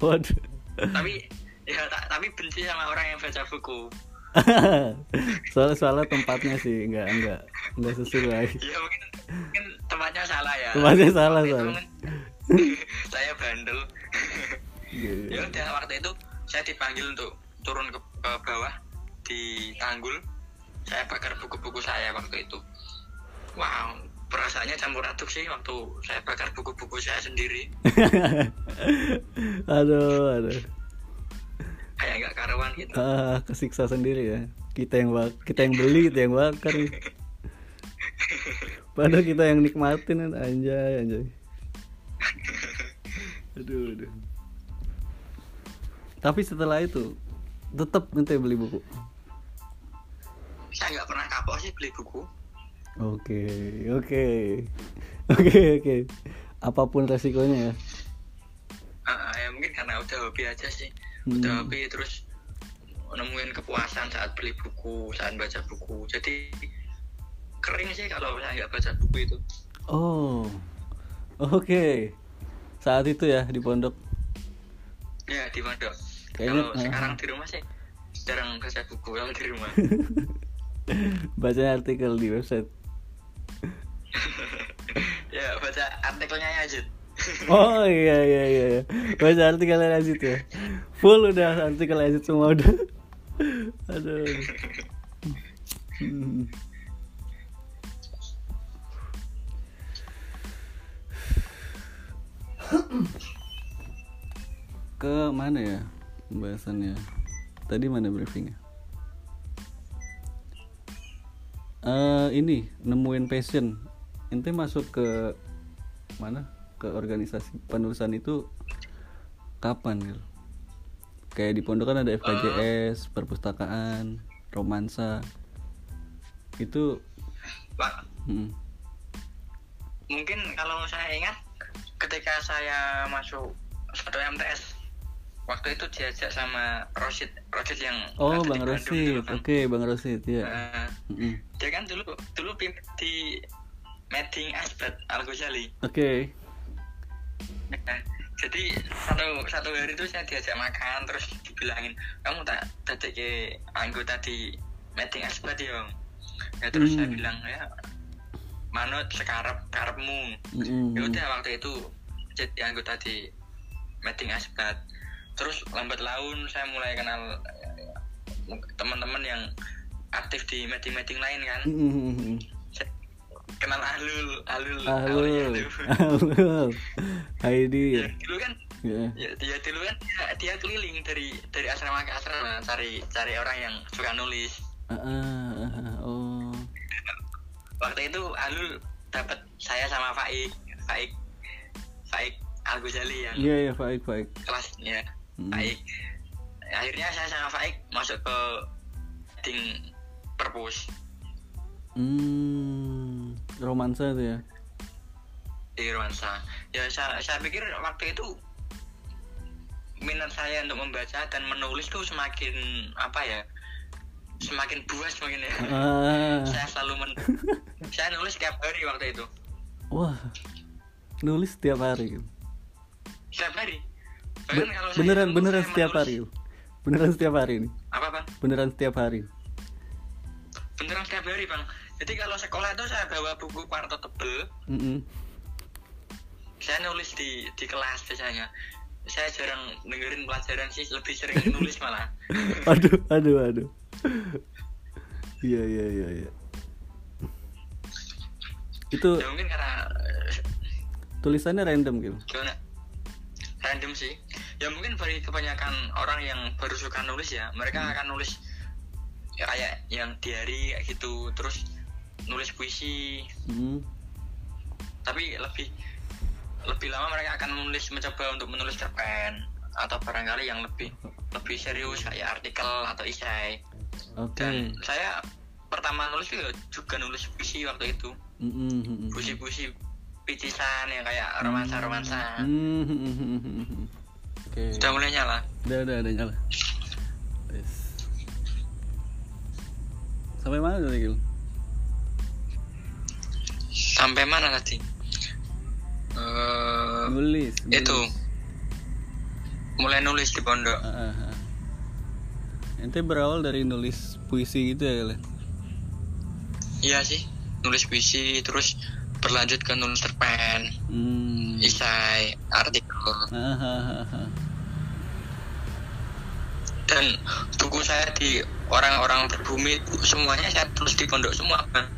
Waduh. Tapi ya ta- tapi benci sama orang yang baca buku. [LAUGHS] Soalnya soalnya tempatnya sih nggak nggak nggak sesuai. Ya mungkin mungkin tempatnya salah ya. Tempatnya salah, Waktu soalnya. [LAUGHS] saya bandel. Iya, iya. ya udah waktu itu saya dipanggil untuk turun ke, ke bawah di tanggul. Saya bakar buku-buku saya waktu itu. Wow perasaannya campur aduk sih waktu saya bakar buku-buku saya sendiri. [LAUGHS] Aduh aduh. Kayak nggak karuan gitu. Ah kesiksa sendiri ya. Kita yang bak kita yang beli kita yang bakar padahal kita yang nikmatin kan anjay anjay. Aduh aduh. Tapi setelah itu tetap nanti beli buku? Saya nggak pernah kapok sih beli buku oke oke. Oke oke. Apa pun resikonya ya. Ah, ya mungkin karena udah hobi aja sih. Hmm. udah hobi terus nemuin kepuasan saat beli buku saat baca buku. Jadi kering sih kalau saya nggak baca buku itu. Oh oke. Saat itu ya di pondok? Ya di pondok. Kalau ah. sekarang di rumah sih jarang baca buku kalau di rumah. [LAUGHS] Baca artikel di website [LAUGHS] ya baca artikelnya aja [LAUGHS] Oh iya iya iya iya. Baca artikel Yazid ya. Full udah artikel Yazid semua udah. [LAUGHS] Aduh. Hmm. Ke mana ya pembahasannya? Tadi mana briefingnya? Eh ini nemuin passion ente masuk ke mana? Ke organisasi penulisan itu kapan gitu kayak di pondok kan ada FKJS perpustakaan romansa. Itu Pak, hmm, mungkin kalau saya ingat ketika saya masuk satu MTS waktu itu diajak sama Rosid Rosid yang oh di bang Rosid. kan. oke bang Rosid ya Nah, Mm-mm. dia kan dulu dulu di meeting Asbat Al Ghazali oke Nah, jadi satu satu hari itu saya diajak makan terus dibilangin kamu tak tadi ke anggota di meeting Asbat ya ya terus saya Hmm. bilang ya manut sekarap karepmu Mm-mm. ya udah waktu itu jadi anggota di meeting asbat terus lambat laun saya mulai kenal eh, teman-teman yang aktif di meeting-meeting lain kan Mm-mm. Saya kenal Ahlul Ahlul Halo, Ahlul. halo, Heidi Ya, dulu [LAUGHS] kan ya. ya, dia dulu kan dia, dia keliling dari dari asrama ke asrama cari cari orang yang suka nulis. Ah, ah, ah, oh, waktu itu Alul dapat saya sama Faik Faik Faik Al Ghazali yang iya iya baik baik. kelasnya. Hmm. Faik. Akhirnya saya sama Faik masuk ke meeting perpus. Hmm, romansa itu ya. di Rwansa ya saya, saya pikir waktu itu minat saya untuk membaca dan menulis tuh semakin apa ya semakin buas mungkin ya Ah, saya selalu men [LAUGHS] saya nulis setiap hari waktu itu wah, nulis setiap hari. setiap hari Be- kalau saya beneran nulis, beneran saya setiap menulis- hari. Beneran setiap hari nih. apa bang Beneran setiap hari. beneran setiap hari bang jadi kalau sekolah itu saya bawa buku kuarto tebel Mm-mm. saya nulis di di kelas biasanya saya jarang dengerin pelajaran sih lebih sering nulis malah [LAUGHS] Aduh, aduh, aduh. Iya iya iya iya. Itu ya mungkin karena eh, tulisannya random gitu. gimana random sih ya mungkin bagi kebanyakan orang yang baru suka nulis ya mereka akan nulis ya kayak yang diary kayak gitu terus nulis puisi Mm. tapi lebih lebih lama mereka akan menulis mencoba untuk menulis cerpen atau barangkali yang lebih lebih serius kayak artikel atau esai Oke. dan saya pertama nulis juga, juga nulis puisi waktu itu mm-mm. puisi-puisi picisan yang kayak romansa-romansa Mm, mm, mm, mm, mm, mm. Oke. udah mulai nyala Udah, udah, udah nyala. Yes. Sampai mana tadi, Gil? Sampai mana tadi Eh, nulis, nulis. itu mulai nulis di pondok ah, ah. ente berawal dari nulis puisi gitu ya kalian iya sih nulis puisi terus berlanjut ke nulis cerpen hmm. isai artikel ah, ah, ah. dan buku saya di orang-orang berbumi itu semuanya saya tulis di pondok semua Bang.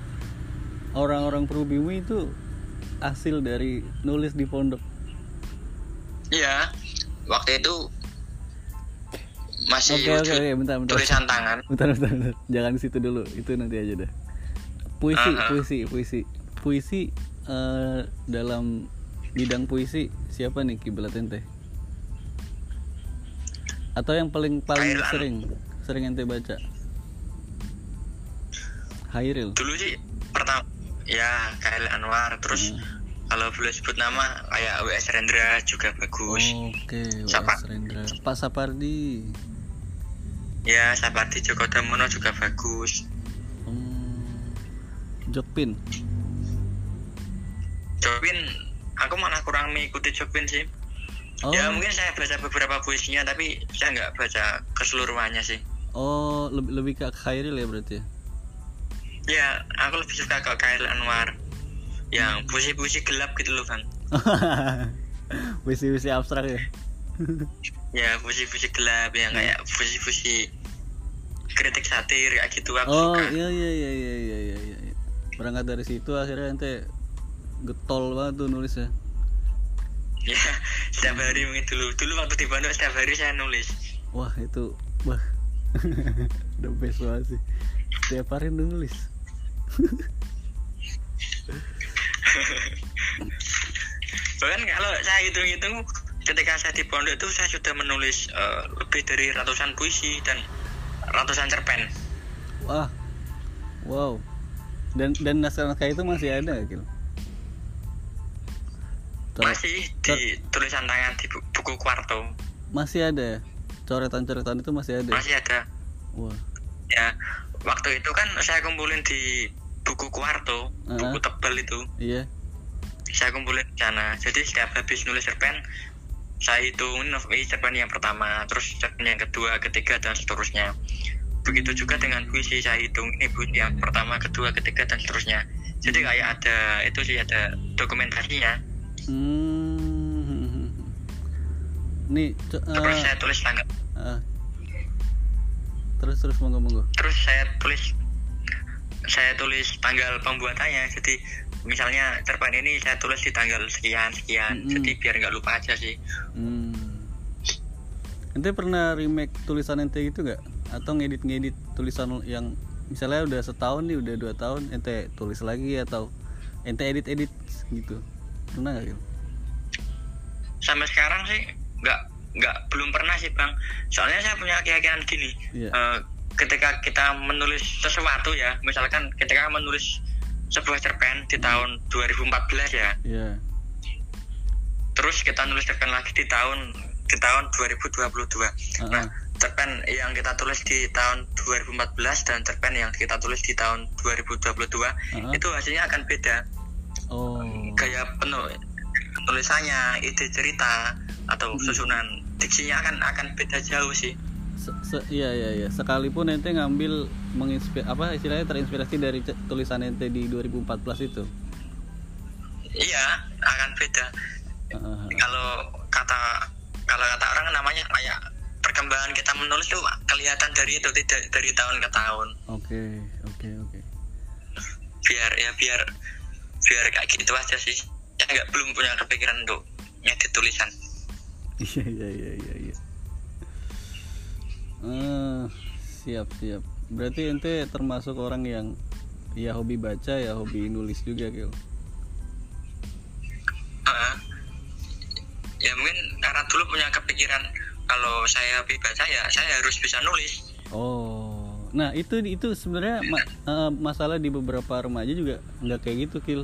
Orang-orang pribumi itu hasil dari nulis di pondok. Iya waktu itu masih oke wujud oke bentar bentar. Tulisan tangan. Bentar bentar bentar. Jangan di situ dulu itu nanti aja deh puisi Ah, ah. puisi puisi. Puisi eh, dalam bidang puisi siapa nih kiblat ente atau yang paling paling sering sering ente baca? Hairil. Dulu sih pertama ya Khairil Anwar. Terus Hmm. kalau boleh sebut nama kayak WS Rendra juga bagus. Oke Siapa? WS Rendra. Pak Sapardi. Ya Sapardi Djoko Damono juga bagus. Hmm. Jokpin? Jopin aku malah kurang mengikuti Jopin sih. Oh. ya mungkin saya baca beberapa puisinya tapi saya nggak baca keseluruhannya sih. Oh lebih lebih ke Khairil ya berarti ya aku lebih suka ke Khairil Anwar. Yang puisi-puisi gelap gitu loh bang. [LAUGHS] Puisi-puisi abstrak ya? [LAUGHS] Ya puisi-puisi gelap yang kayak puisi-puisi kritik satir kayak gitu aku oh suka. iya iya iya iya iya iya iya. Berangkat dari situ akhirnya ente getol banget tuh nulis ya ya setiap hari mungkin dulu. Dulu waktu di Bandung setiap hari saya nulis. Wah itu wah. [LAUGHS] The best banget sih. Setiap hari nulis bahkan kalau saya hitung-hitung ketika saya di pondok itu saya sudah menulis eh, lebih dari ratusan puisi dan ratusan cerpen wah wow dan dan naskah-naskah itu masih ada Gil? Cor- masih di tulisan tangan di bu- buku kuarto masih ada ya? coretan-coretan itu masih ada ya? masih ada wah ya waktu itu kan saya kumpulin di buku kuarto buku Uh-huh. tebal itu. Iya. Saya kumpulin di sana jadi setiap habis nulis cerpen saya hitungin ini cerpen yang pertama terus cerpen yang kedua ketiga dan seterusnya. Begitu juga dengan puisi saya hitung ini bu yang pertama kedua ketiga dan seterusnya. Jadi kayak ada itu sih ada dokumentasinya. Hmm. Nih co- terus eh, saya tulis tanggal ah. terus terus monggo monggo. Terus saya tulis saya tulis tanggal pembuatannya jadi misalnya cerpen ini saya tulis di tanggal sekian sekian Mm-mm. jadi biar nggak lupa aja sih Hmm. Ente pernah remake tulisan ente gitu gak? Atau ngedit-ngedit tulisan yang misalnya udah setahun nih, udah dua tahun, ente tulis lagi atau ente edit-edit gitu? Pernah gak gitu? sampai sekarang sih nggak nggak belum pernah sih bang soalnya saya punya keyakinan gini Iya. eh, ketika kita menulis sesuatu ya misalkan ketika menulis sebuah cerpen di tahun 2014 ya Iya. terus kita nulis cerpen lagi di tahun di tahun 2022 Uh-uh. nah cerpen yang kita tulis di tahun 2014 dan cerpen yang kita tulis di tahun 2022 Uh-uh. itu hasilnya akan beda Oh. gaya penuh tulisannya ide cerita atau Hmm. susunan diksinya akan akan beda jauh sih Se- se- iya iya iya. Sekalipun ente ngambil menginspir apa istilahnya terinspirasi dari tulisan ente di 2014 itu. iya akan beda Uh-uh. kalau kata kalau kata orang namanya kayak perkembangan kita menulis tuh kelihatan dari itu tidak dari tahun ke tahun Oke oke oke. biar ya biar biar kayak gitu aja sih saya nggak belum punya kepikiran untuk ngedit tulisan Iya iya iya iya. Iya. Eh, siap siap. Berarti ente termasuk orang yang ya hobi baca ya hobi nulis juga gitu. Heeh. ya mungkin karena dulu punya kepikiran kalau saya hobi baca ya saya harus bisa nulis Oh, nah itu itu sebenarnya ma- eh, masalah di beberapa remaja juga nggak kayak gitu kil.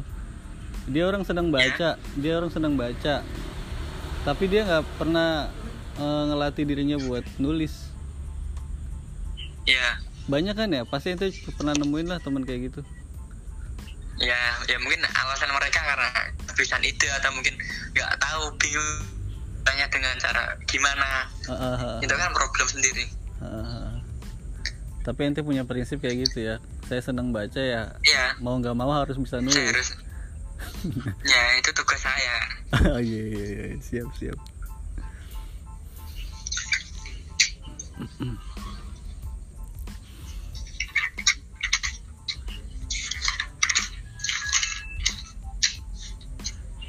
Dia orang sedang baca, dia orang sedang baca, tapi dia nggak pernah eh, ngelatih dirinya buat nulis. Ya Banyak kan ya, pasti ente pernah nemuin lah teman kayak gitu. ya ya mungkin alasan mereka karena kehabisan ide atau mungkin nggak tahu bingung tanya dengan cara gimana. Ah, ah, ah, itu kan problem sendiri. Ah, ah. tapi ente punya prinsip kayak gitu ya. Saya senang baca ya. Ya mau nggak mau harus bisa saya nulis. harus [LAUGHS] ya itu tugas saya. Oh iya iya iya. Siap siap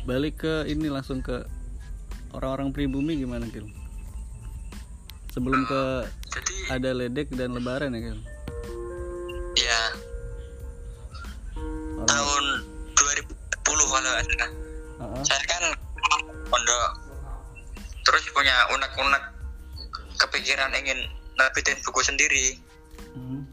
balik ke ini langsung ke orang-orang pribumi gimana Kil? Sebelum ke jadi ada ledek dan lebaran ya Kil? ya Orang, tahun 2010 kalau salah Ah, ah. saya kan pondok terus punya unek-unek kepikiran ingin nerbitin buku sendiri Hmm.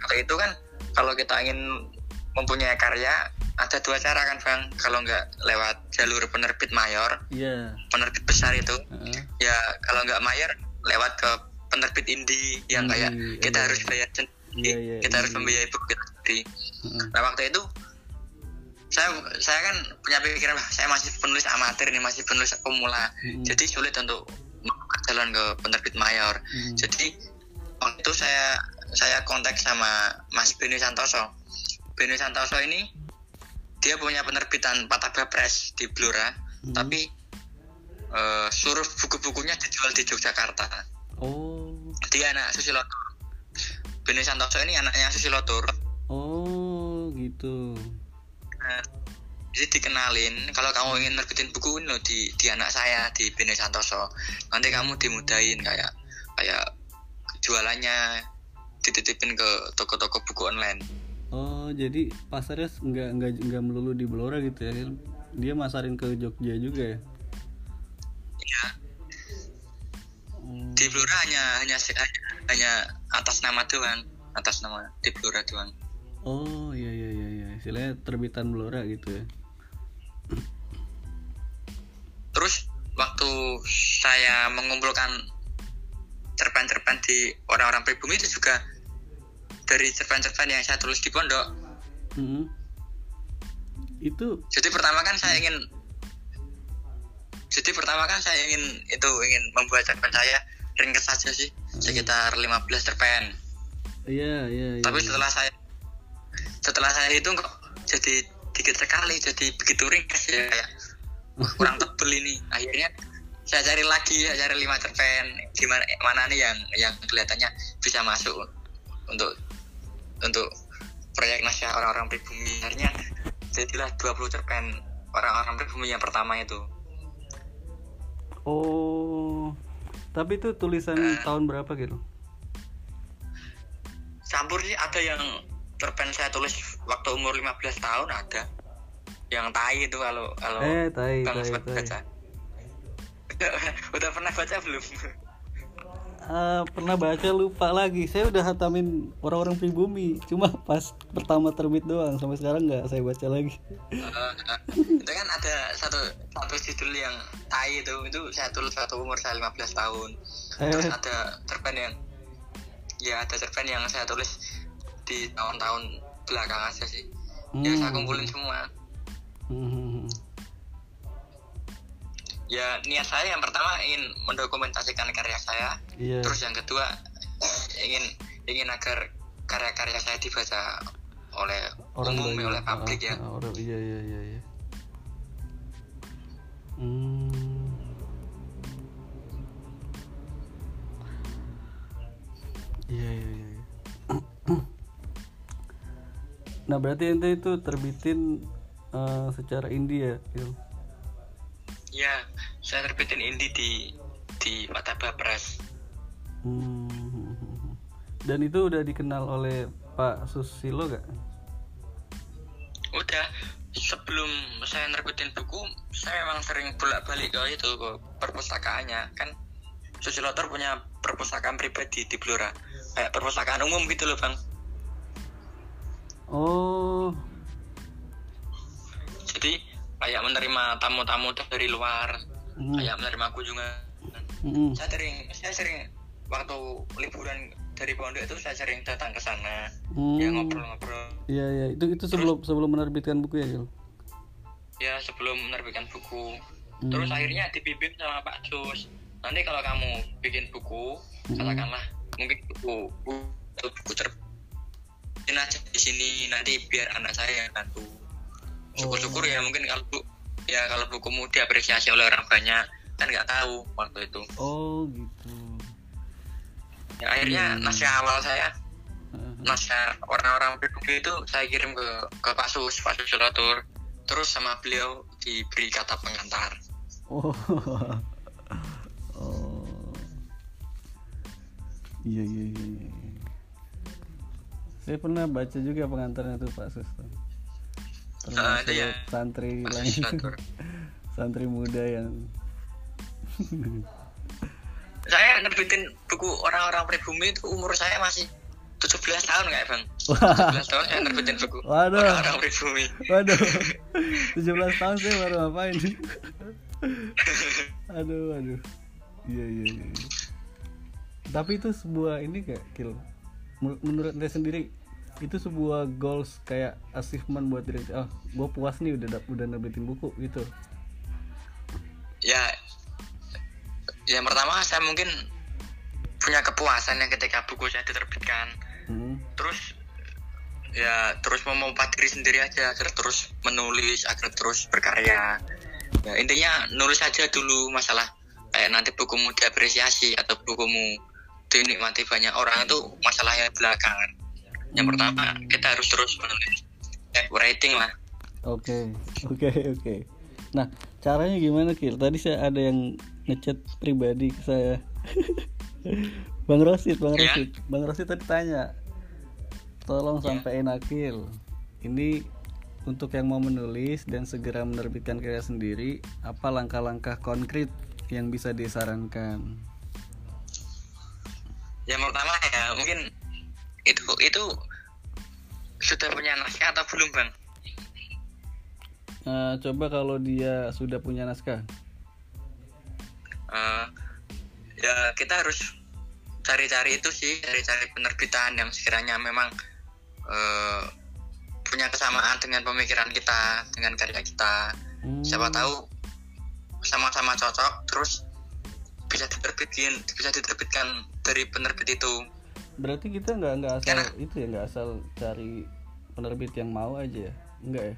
waktu itu kan kalau kita ingin mempunyai karya ada dua cara kan bang kalau nggak lewat jalur penerbit mayor Iya. penerbit besar itu ah. ya kalau nggak mayor lewat ke penerbit indie yang kayak Indie, kita iya. harus bayar sendiri Iya, iya, kita harus indie. membiayai buku kita sendiri ah. nah waktu itu saya saya kan punya pikiran "Wah, saya masih penulis amatir nih masih penulis pemula jadi sulit untuk jalan ke penerbit mayor jadi waktu itu saya saya kontak sama Mas Beni Santoso Beni Santoso ini dia punya penerbitan Pataba Press di Blora Mm. tapi eh, seluruh buku-bukunya dijual di Yogyakarta Oh. dia anak Susilotur Beni Santoso ini anaknya Susilotur Oh, gitu. Nah, jadi dikenalin kalau kamu ingin nerbitin buku ini loh di di anak saya di Bene Santoso nanti kamu dimudahin kayak kayak jualannya dititipin ke toko-toko buku online Oh, jadi pasarnya nggak nggak nggak melulu di Blora gitu ya? Dia masarin ke Jogja juga ya? ya Oh. di Blora hanya hanya hanya, hanya atas nama doang atas nama di Blora doang Oh iya iya iya iya istilahnya terbitan Blora gitu ya. terus waktu saya mengumpulkan cerpen-cerpen di orang-orang pribumi itu juga dari cerpen-cerpen yang saya tulis di pondok Mm-mm. Itu Jadi pertama kan saya ingin Jadi pertama kan saya ingin itu ingin membuat cerpen saya ringkas saja sih sekitar 15 cerpen. iya iya iya. Tapi iya. setelah saya setelah saya hitung kok jadi dikit sekali jadi begitu ringkas ya kayak [LAUGHS] kurang tebel ini. Akhirnya saya cari lagi, saya cari lima cerpen di mana mana nih yang yang kelihatannya bisa masuk untuk untuk proyek naskah orang-orang pribumi. Akhirnya jadilah 20 cerpen orang-orang pribumi yang pertama itu. Oh. Tapi itu tulisan tahun berapa gitu? campur sih ada yang cerpen saya tulis waktu umur 15 tahun ada yang tai itu kalau kalau Eh, tai, tai, tai. baca [LAUGHS] udah pernah baca belum Eh, pernah baca lupa lagi. Saya udah hatamin orang-orang pribumi. Cuma pas pertama terbit doang. Sampai sekarang nggak saya baca lagi. Eh, itu kan ada satu satu judul yang tai itu itu saya tulis waktu umur saya 15 tahun terus Eh. ada cerpen yang ya ada cerpen yang saya tulis di tahun-tahun belakang aja sih ya saya Hmm. kumpulin semua Hmm. Ya niat saya yang pertama ingin mendokumentasikan karya saya Iya. terus yang kedua ingin ingin agar karya-karya saya dibaca oleh umum banyak. oleh publik Ah, ya ah, orang iya iya iya iya. Hmm. Iya iya iya. iya. [CLEARS THROAT] nah berarti ente itu terbitin eh, secara India ya? ya saya terbitin indie di di Pataba Press Hmm. Dan itu udah dikenal oleh Pak Susilo gak? udah sebelum saya nerbitin buku saya memang sering bolak-balik ke itu ke perpustakaannya. Kan Susilotor punya perpustakaan pribadi di Blora. Kayak perpustakaan umum gitu loh bang. Oh, jadi kayak menerima tamu-tamu dari luar Hmm. kayak menerima kunjungan mm-mm. saya sering saya sering waktu liburan dari pondok itu saya sering datang ke sana Hmm. ya ngobrol-ngobrol Iya iya itu itu sebelum sebelum menerbitkan buku ya Gil. ya sebelum menerbitkan buku Hmm. terus akhirnya dibimbing sama Pak Sus nanti kalau kamu bikin buku Hmm. katakanlah mungkin buku buku, buku terbitin aja di sini nanti biar anak saya yang bantu syukur-syukur ya mungkin kalau ya kalau bukumu diapresiasi oleh orang banyak kan nggak tahu waktu itu Oh gitu. ya, akhirnya Hmm. naskah awal saya naskah orang-orang pribumi itu saya kirim ke ke Pak Sus Pak Sus Sulatur terus sama beliau diberi kata pengantar Oh. [LAUGHS] oh. Iya iya iya. iya. Saya pernah baca juga pengantarnya tuh Pak Sus. tuh. Ah, itu Termasuk ya. santri lain, [LAUGHS] santri muda yang [LAUGHS] saya nerbitin buku orang-orang pribumi itu umur saya masih 17 tahun kayak bang 17 tahun saya nerbitin buku Waduh. orang-orang pribumi Waduh. [LAUGHS] 17 tahun saya baru ngapain aduh, aduh. Iya, iya, iya. Tapi itu sebuah ini kayak kill. Men- Menurut saya sendiri itu sebuah goals kayak achievement buat diri. Ah gue puas nih udah udah nerbitin buku gitu. Ya yang pertama saya mungkin punya kepuasan yang ketika buku saya diterbitkan. Hmm. terus ya terus memompa diri sendiri aja agar terus menulis agar terus berkarya. Ya intinya nulis aja dulu masalah kayak nanti bukumu diapresiasi atau bukumu dinikmati banyak orang itu masalah yang belakangan yang pertama kita harus terus menulis writing lah Oke, [LAUGHS] oke, oke. Nah, caranya gimana, Kil? Tadi saya ada yang ngechat pribadi ke saya. [LAUGHS] Bang Rosid, Bang Ya. Rosid. Bang Rosid tadi tanya, tolong Ya. sampein Akil. Ini untuk yang mau menulis dan segera menerbitkan karya sendiri, apa langkah-langkah konkret yang bisa disarankan? yang pertama ya mungkin itu itu sudah punya naskah atau belum bang Eh, coba kalau dia sudah punya naskah. Eh, ya kita harus cari-cari itu sih cari-cari penerbitan yang sekiranya memang eh, punya kesamaan dengan pemikiran kita dengan karya kita Hmm. siapa tahu sama-sama cocok terus bisa diterbitkan bisa diterbitkan dari penerbit itu Berarti kita nggak nggak asal Karena- itu ya nggak asal cari penerbit yang mau aja ya? Enggak ya?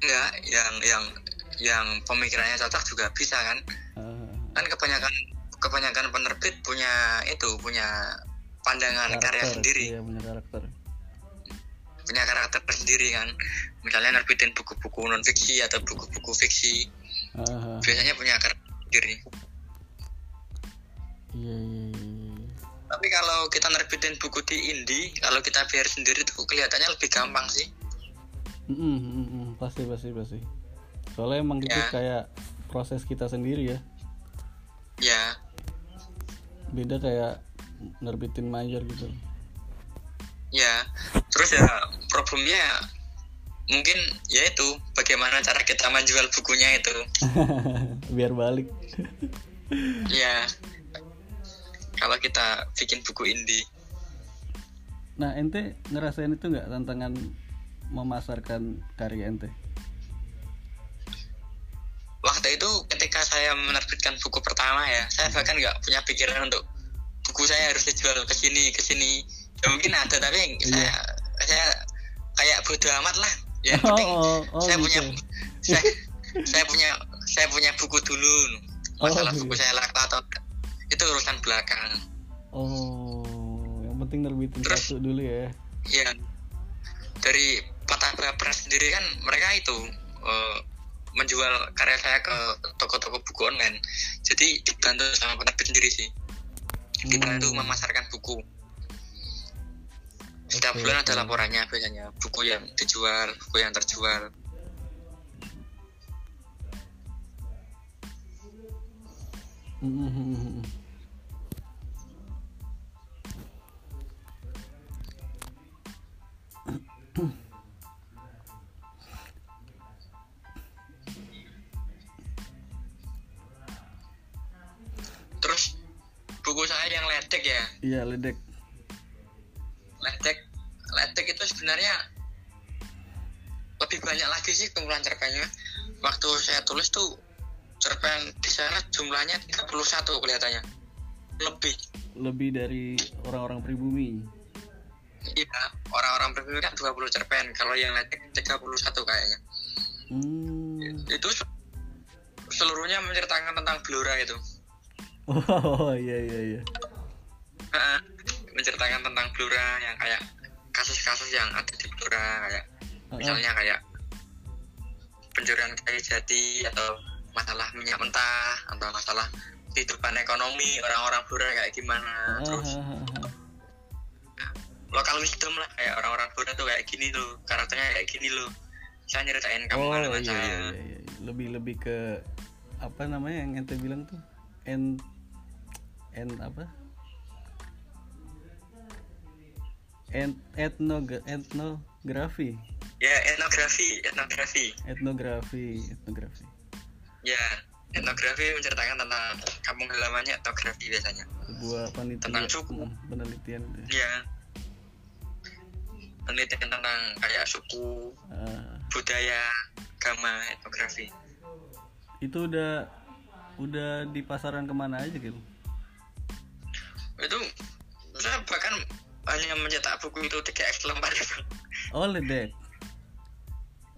enggak yang yang yang pemikirannya cocok juga bisa kan Ah, kan kebanyakan kebanyakan penerbit punya itu punya pandangan karya sendiri Iya punya karakter. punya karakter sendiri kan misalnya nerbitin buku-buku non fiksi atau buku-buku fiksi Ah, biasanya punya karakter sendiri iya. iya. Tapi kalau kita nerbitin buku di indie kalau kita biar sendiri tuh kelihatannya lebih gampang sih Mm, mm, mm, mm, pasti pasti pasti. Soalnya emang itu Ya. kayak proses kita sendiri ya. ya Beda kayak nerbitin major gitu. ya terus ya problemnya mungkin ya itu bagaimana cara kita menjual bukunya itu [LAUGHS] Biar balik. ya kalau kita bikin buku indie. Nah, ente ngerasain itu nggak tantangan memasarkan karya ente? waktu itu ketika saya menerbitkan buku pertama ya saya bahkan nggak punya pikiran untuk buku saya harus dijual ke sini ke sini. Ya mungkin ada tapi saya saya kayak bodo amat lah. Ya [LAUGHS] Oh, penting oh, oh, saya gitu. punya [LAUGHS] saya, [LAUGHS] saya punya saya punya buku dulu. Masalah Oh, buku gitu. saya laku atau itu urusan belakang. Oh, yang penting nerbitin Terus- satu dulu ya. ya dari Patah Press sendiri kan mereka itu eh, menjual karya saya ke toko-toko buku online. Jadi dibantu sama penerbit sendiri sih. Dibantu Hmm. memasarkan buku. Setiap Oke, bulan ada laporannya biasanya. Buku yang dijual buku yang terjual. Mm, mm, buku saya yang ledek ya? Iya ledek. Ledek. Ledek itu sebenarnya lebih banyak lagi sih kumpulan cerpennya waktu saya tulis tuh cerpen di sana jumlahnya 31 kelihatannya. Lebih. Lebih dari orang-orang pribumi. Iya orang-orang pribumi kan 20 cerpen. Kalau yang ledek 31 kayaknya. Hmm. itu seluruhnya menceritakan tentang Blora itu oh [LAUGHS] iya iya iya. Menceritakan tentang Blora yang kayak kasus-kasus yang ada di Blora kayak misalnya kayak pencurian kayu jati atau masalah minyak mentah atau masalah kehidupan ekonomi orang-orang Blora kayak gimana terus lokal wisdom lah kayak orang-orang Blora tuh kayak gini tuh karakternya kayak gini loh. Saya nyeritain kamu oh iya, iya, iya, iya. lebih lebih ke apa namanya yang ente bilang tuh? En en apa? En etno etnografi. Ya etnografi etnografi. Etnografi etnografi. Ya etnografi menceritakan tentang kampung halamannya etnografi biasanya. Sebuah penelitian Tentang suku. Hmm, penelitian ya. Penelitian tentang kayak suku Ah, budaya agama etnografi. Itu udah udah di pasaran ke mana aja gitu itu saya bahkan hanya mencetak buku itu 3x lembar. Itu oh ledek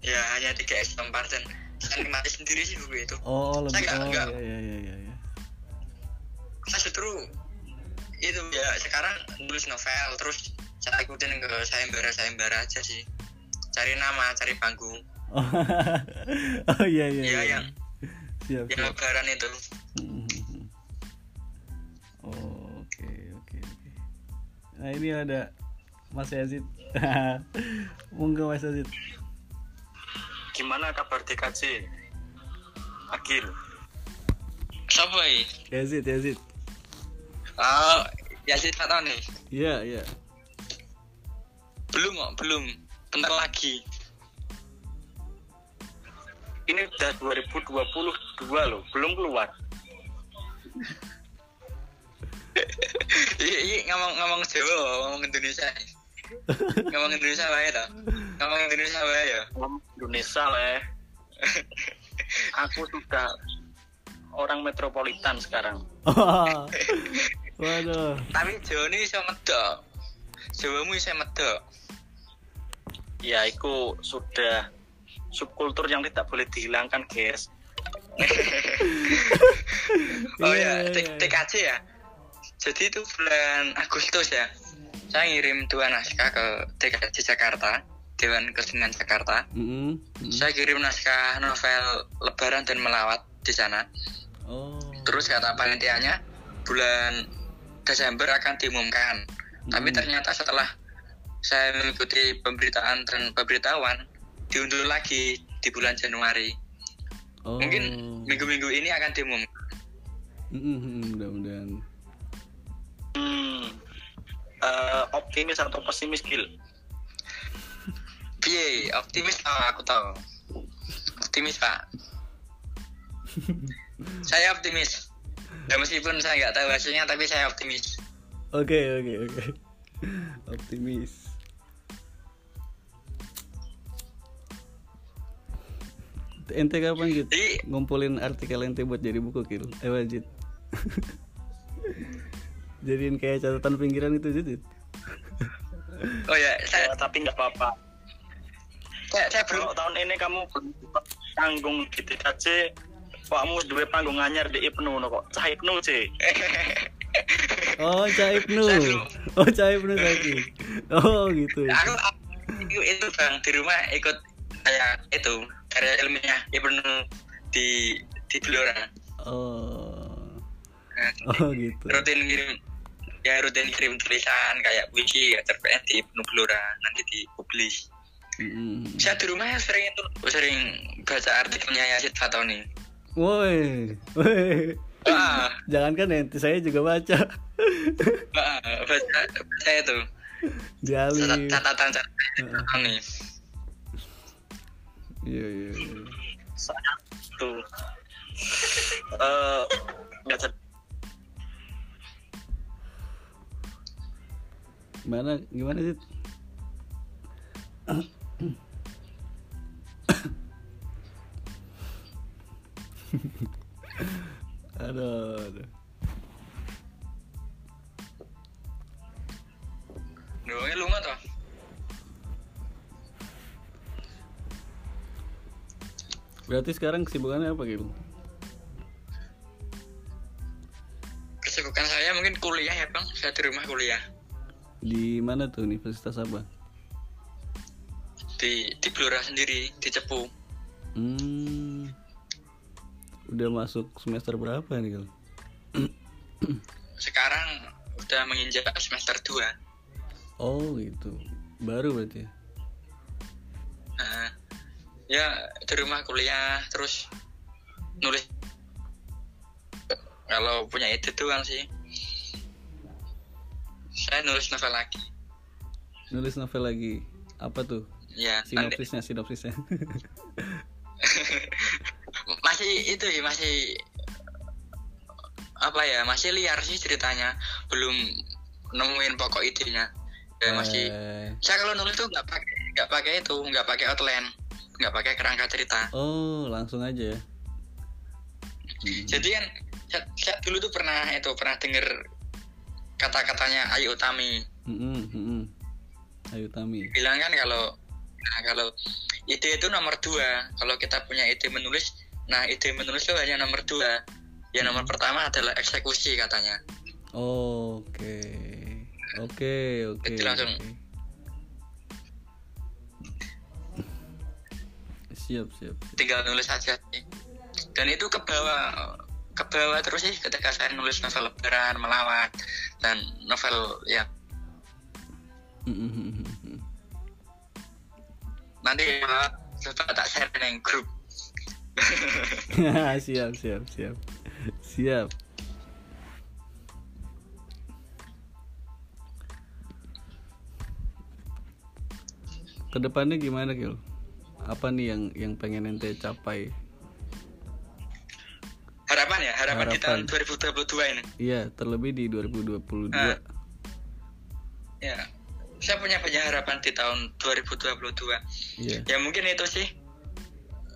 ya hanya 3x lembar dan saya nikmati sendiri sih buku itu. Oh lebih Saya oh nggak- iya iya iya iya iya. saya justru itu ya sekarang nulis novel terus saya ikutin ke sayembara sayembara aja sih. Cari nama cari panggung. Oh, [LAUGHS] oh iya iya Iya, iya. yang- siap yang siap. lebaran itu. Hmm, hmm, hmm. Oh, nah ini ada Mas Yazid. [LAUGHS] Monggo Mas Yazid. Gimana kabar DKJ? Agil. siapa ya Yazid Yazid. Oh ya sih tak tahu nih iya iya. Belum kok belum. Bentar lagi. Ini udah 2022 loh, belum keluar. Iya iya ngomong ngomong Jawa ngomong Indonesia ngomong Indonesia wae toh ngomong Indonesia wae ya Ngomong Indonesia lah. Aku sudah orang metropolitan sekarang. Oh, [LAUGHS] waduh tapi Jawa ini bisa medok Jawamu bisa medok Ya, itu sudah subkultur yang tidak boleh dihilangkan, guys. [LAUGHS] oh Iya, ya iya, T- iya. TKJ ya jadi itu bulan Agustus ya. Saya ngirim dua naskah ke TKJ Jakarta Dewan Kesenian Jakarta. Mm-mm, mm-mm. saya kirim naskah novel Lebaran dan Melawat di sana. Oh. Terus kata panitianya bulan Desember akan diumumkan. Tapi Hmm. ternyata setelah saya mengikuti pemberitaan dan pemberitahuan diundur lagi di bulan Januari. Oh. mungkin minggu-minggu ini akan diumumkan. Mm, Hmm. Eh, optimis atau pesimis, Gil? Piye, optimis ah, aku tahu. Optimis pak. [LAUGHS] saya optimis. Ya meskipun saya nggak tahu hasilnya, tapi saya optimis. Oke oke oke. Optimis. Ente kapan gitu? Ngumpulin artikel ente buat jadi buku kil. Eh wajib. [LAUGHS] Jadiin kayak catatan pinggiran itu Jit. oh ya, saya Eh, tapi nggak apa-apa. saya, saya belum tahun ini kamu belum tanggung di DKJ, pakmu dua panggung anyar di Ibnu no kok. Cah Ibnu sih. [LAUGHS] Oh, Cah Ibnu. Oh, Cah Ibnu lagi. Oh, gitu. aku itu, itu bang di rumah ikut kayak itu karya ilmiah Ibnu di di Blora. Oh. Nah, Oh, gitu. rutin kirim ya rutin kirim tulisan kayak wiki ya cerpen di Ibnu Blora nanti dipublish. Mm. saya di rumah ya sering itu sering baca artikelnya Yazid Fatoni Woi. Woi. wah, Jangankan ente, saya juga baca. wah baca baca itu Jali. Cat- catatan catatan Fatoni Iya, iya, iya. Tuh. Eh, nggak jadi. Gimana gimana sih? aduh, aduh. Doangnya lunga toh. Berarti sekarang kesibukannya apa gitu? Kesibukan saya mungkin kuliah ya bang. Saya di rumah kuliah Di mana tuh universitas apa? di di Blora sendiri di Cepu. Hmm. Udah masuk semester berapa nih kalau? Sekarang udah menginjak semester 2 Oh gitu. Baru berarti ya? Nah, ya di rumah kuliah terus nulis kalau punya ide doang sih saya nulis novel lagi Nulis novel lagi. Apa tuh? ya nanti Sinopsisnya, sinopsisnya. [LAUGHS] masih itu ya masih apa ya masih liar sih ceritanya belum nemuin pokok idenya ya masih Eh, saya kalau nulis tuh nggak pakai nggak pakai itu nggak pakai outline nggak pakai kerangka cerita Oh, langsung aja ya. Hmm. jadi kan saya, saya dulu tuh pernah itu pernah denger kata-katanya Ayu Utami mm-mm. Ayu Tami. bilang kan kalau nah kalau ide itu nomor dua kalau kita punya ide menulis nah ide menulis itu hanya nomor dua ya nomor pertama adalah eksekusi katanya Oke. Oke, oke. Langsung. oke. Siap, siap. tinggal nulis aja dan itu ke bawah ke bawah terus sih ketika saya nulis novel lebaran melawat dan novel ya nanti coba tak share di grup [LAUGHS] siap, siap, siap. Siap. Ke depannya gimana, Gil? Apa nih yang yang pengen ente capai? Harapan ya harapan, di tahun Harapan. 2022 ini Iya, terlebih di 2022. Ah. ya saya punya banyak harapan di tahun 2022 Iya. ya mungkin itu sih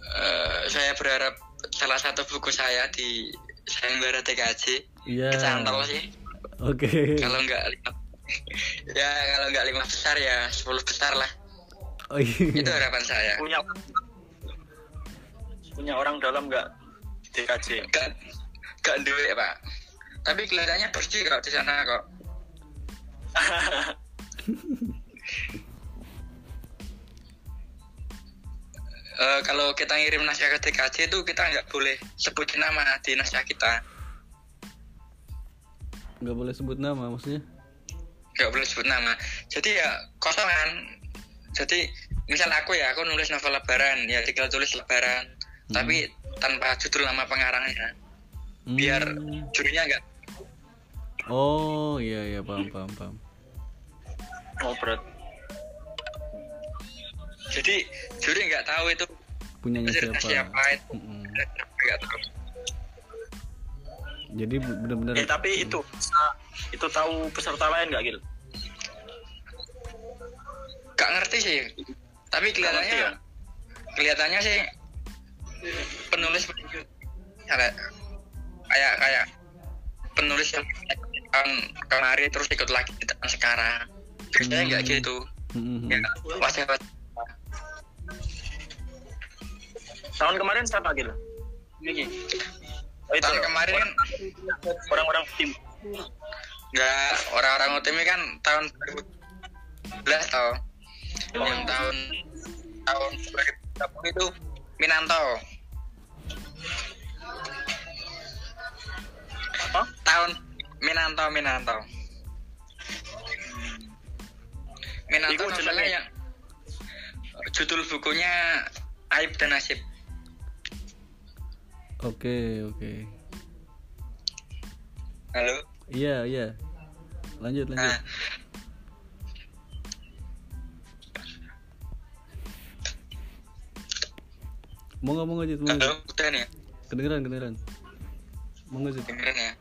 Eh, saya berharap salah satu buku saya di sayembara TKJ Iya. kecantol sih Oke. kalau nggak lima [LAUGHS] ya kalau nggak lima besar ya 10 besar lah Oh iya. itu harapan saya punya punya orang dalam nggak DKJ gak gak duit pak. Tapi kelihatannya bersih kok di sana kok. [LAUGHS] Eh, kalau kita ngirim naskah ke TKJ itu kita nggak boleh sebutin nama di naskah kita. Nggak boleh sebut nama maksudnya? nggak boleh sebut nama. Jadi ya kosongan jadi misal aku ya aku nulis novel lebaran. Ya tinggal tulis lebaran. Tapi tanpa judul nama pengarangnya biar Hmm. jurinya nggak Oh iya iya paham paham paham. oh berat jadi juri nggak tahu itu Punyanya cerita siapa? siapa itu Mm-mm. nggak tahu Jadi benar-benar eh tapi itu bisa- itu tahu peserta lain nggak Gil nggak ngerti sih tapi ngerti kelihatannya ya? kelihatannya sih penulis kayak kayak kayak penulis yang tahun kemarin terus ikut lagi di tahun sekarang. Biasanya nggak Hmm. gitu. Mm-mm. ya wajah tahun kemarin siapa ini oh, itu. Tahun kemarin kan orang-orang tim. Nggak orang-orang UTM kan tahun 2011 tau. Yang tahun tahun 2020 itu Minanto apa tahun Minanto Minanto Minanto Iku novelnya yang judul bukunya Aib dan Nasib Oke oke. halo Iya iya. Lanjut lanjut. nah Mau nggak mau nggak udah nih ya? Kedengeran kedengeran. Mau nggak Jit? dengerin ya?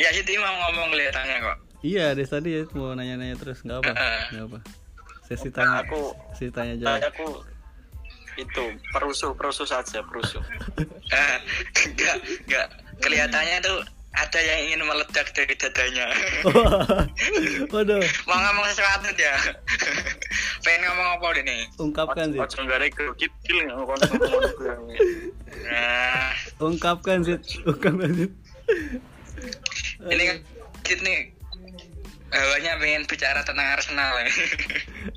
Ya sih mau ngomong kelihatannya kok. Iya, dari tadi ya mau nanya-nanya terus. Nggak apa, nggak apa. Sesi tanya, aku- sesi tanya jawab. aku itu perusuh perusuh saja perusuh. [LAUGHS] Ah, enggak enggak. Kelihatannya tuh ada yang ingin meledak dari dadanya [LAUGHS] Waduh, mau ngomong sesuatu dia pengen ngomong apa ini ungkapkan sih, ojo nggak ada kecil ngomong ngomong nah ungkapkan sih, ungkapkan sih. ini kan nih hawanya pengen bicara tentang Arsenal ya.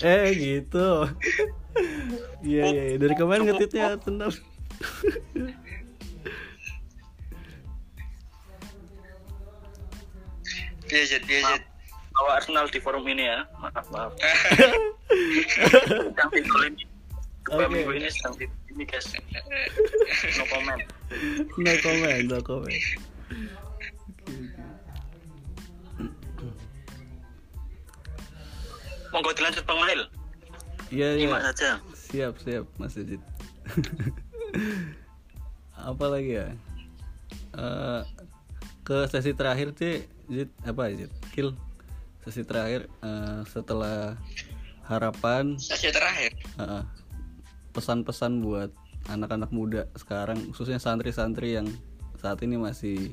Eh gitu. Iya iya, iya. dari kemarin ngetitnya tenang. Iya Jit, iya Jit. bawa Arsenal di forum ini ya maaf maaf [LAUGHS] sedang tidur ini dua Oke. minggu ini sedang ini guys no comment No comment, no comment. monggo dilanjut Bang Mahil Iya iya. nyimak saja Siap siap Mas Ejit. [LAUGHS] apa lagi ya? Eh, ke sesi terakhir sih, Jit apa Jit? Kill sesi terakhir eh, setelah harapan Sesi terakhir. Heeh. pesan-pesan buat anak-anak muda sekarang khususnya santri-santri yang saat ini masih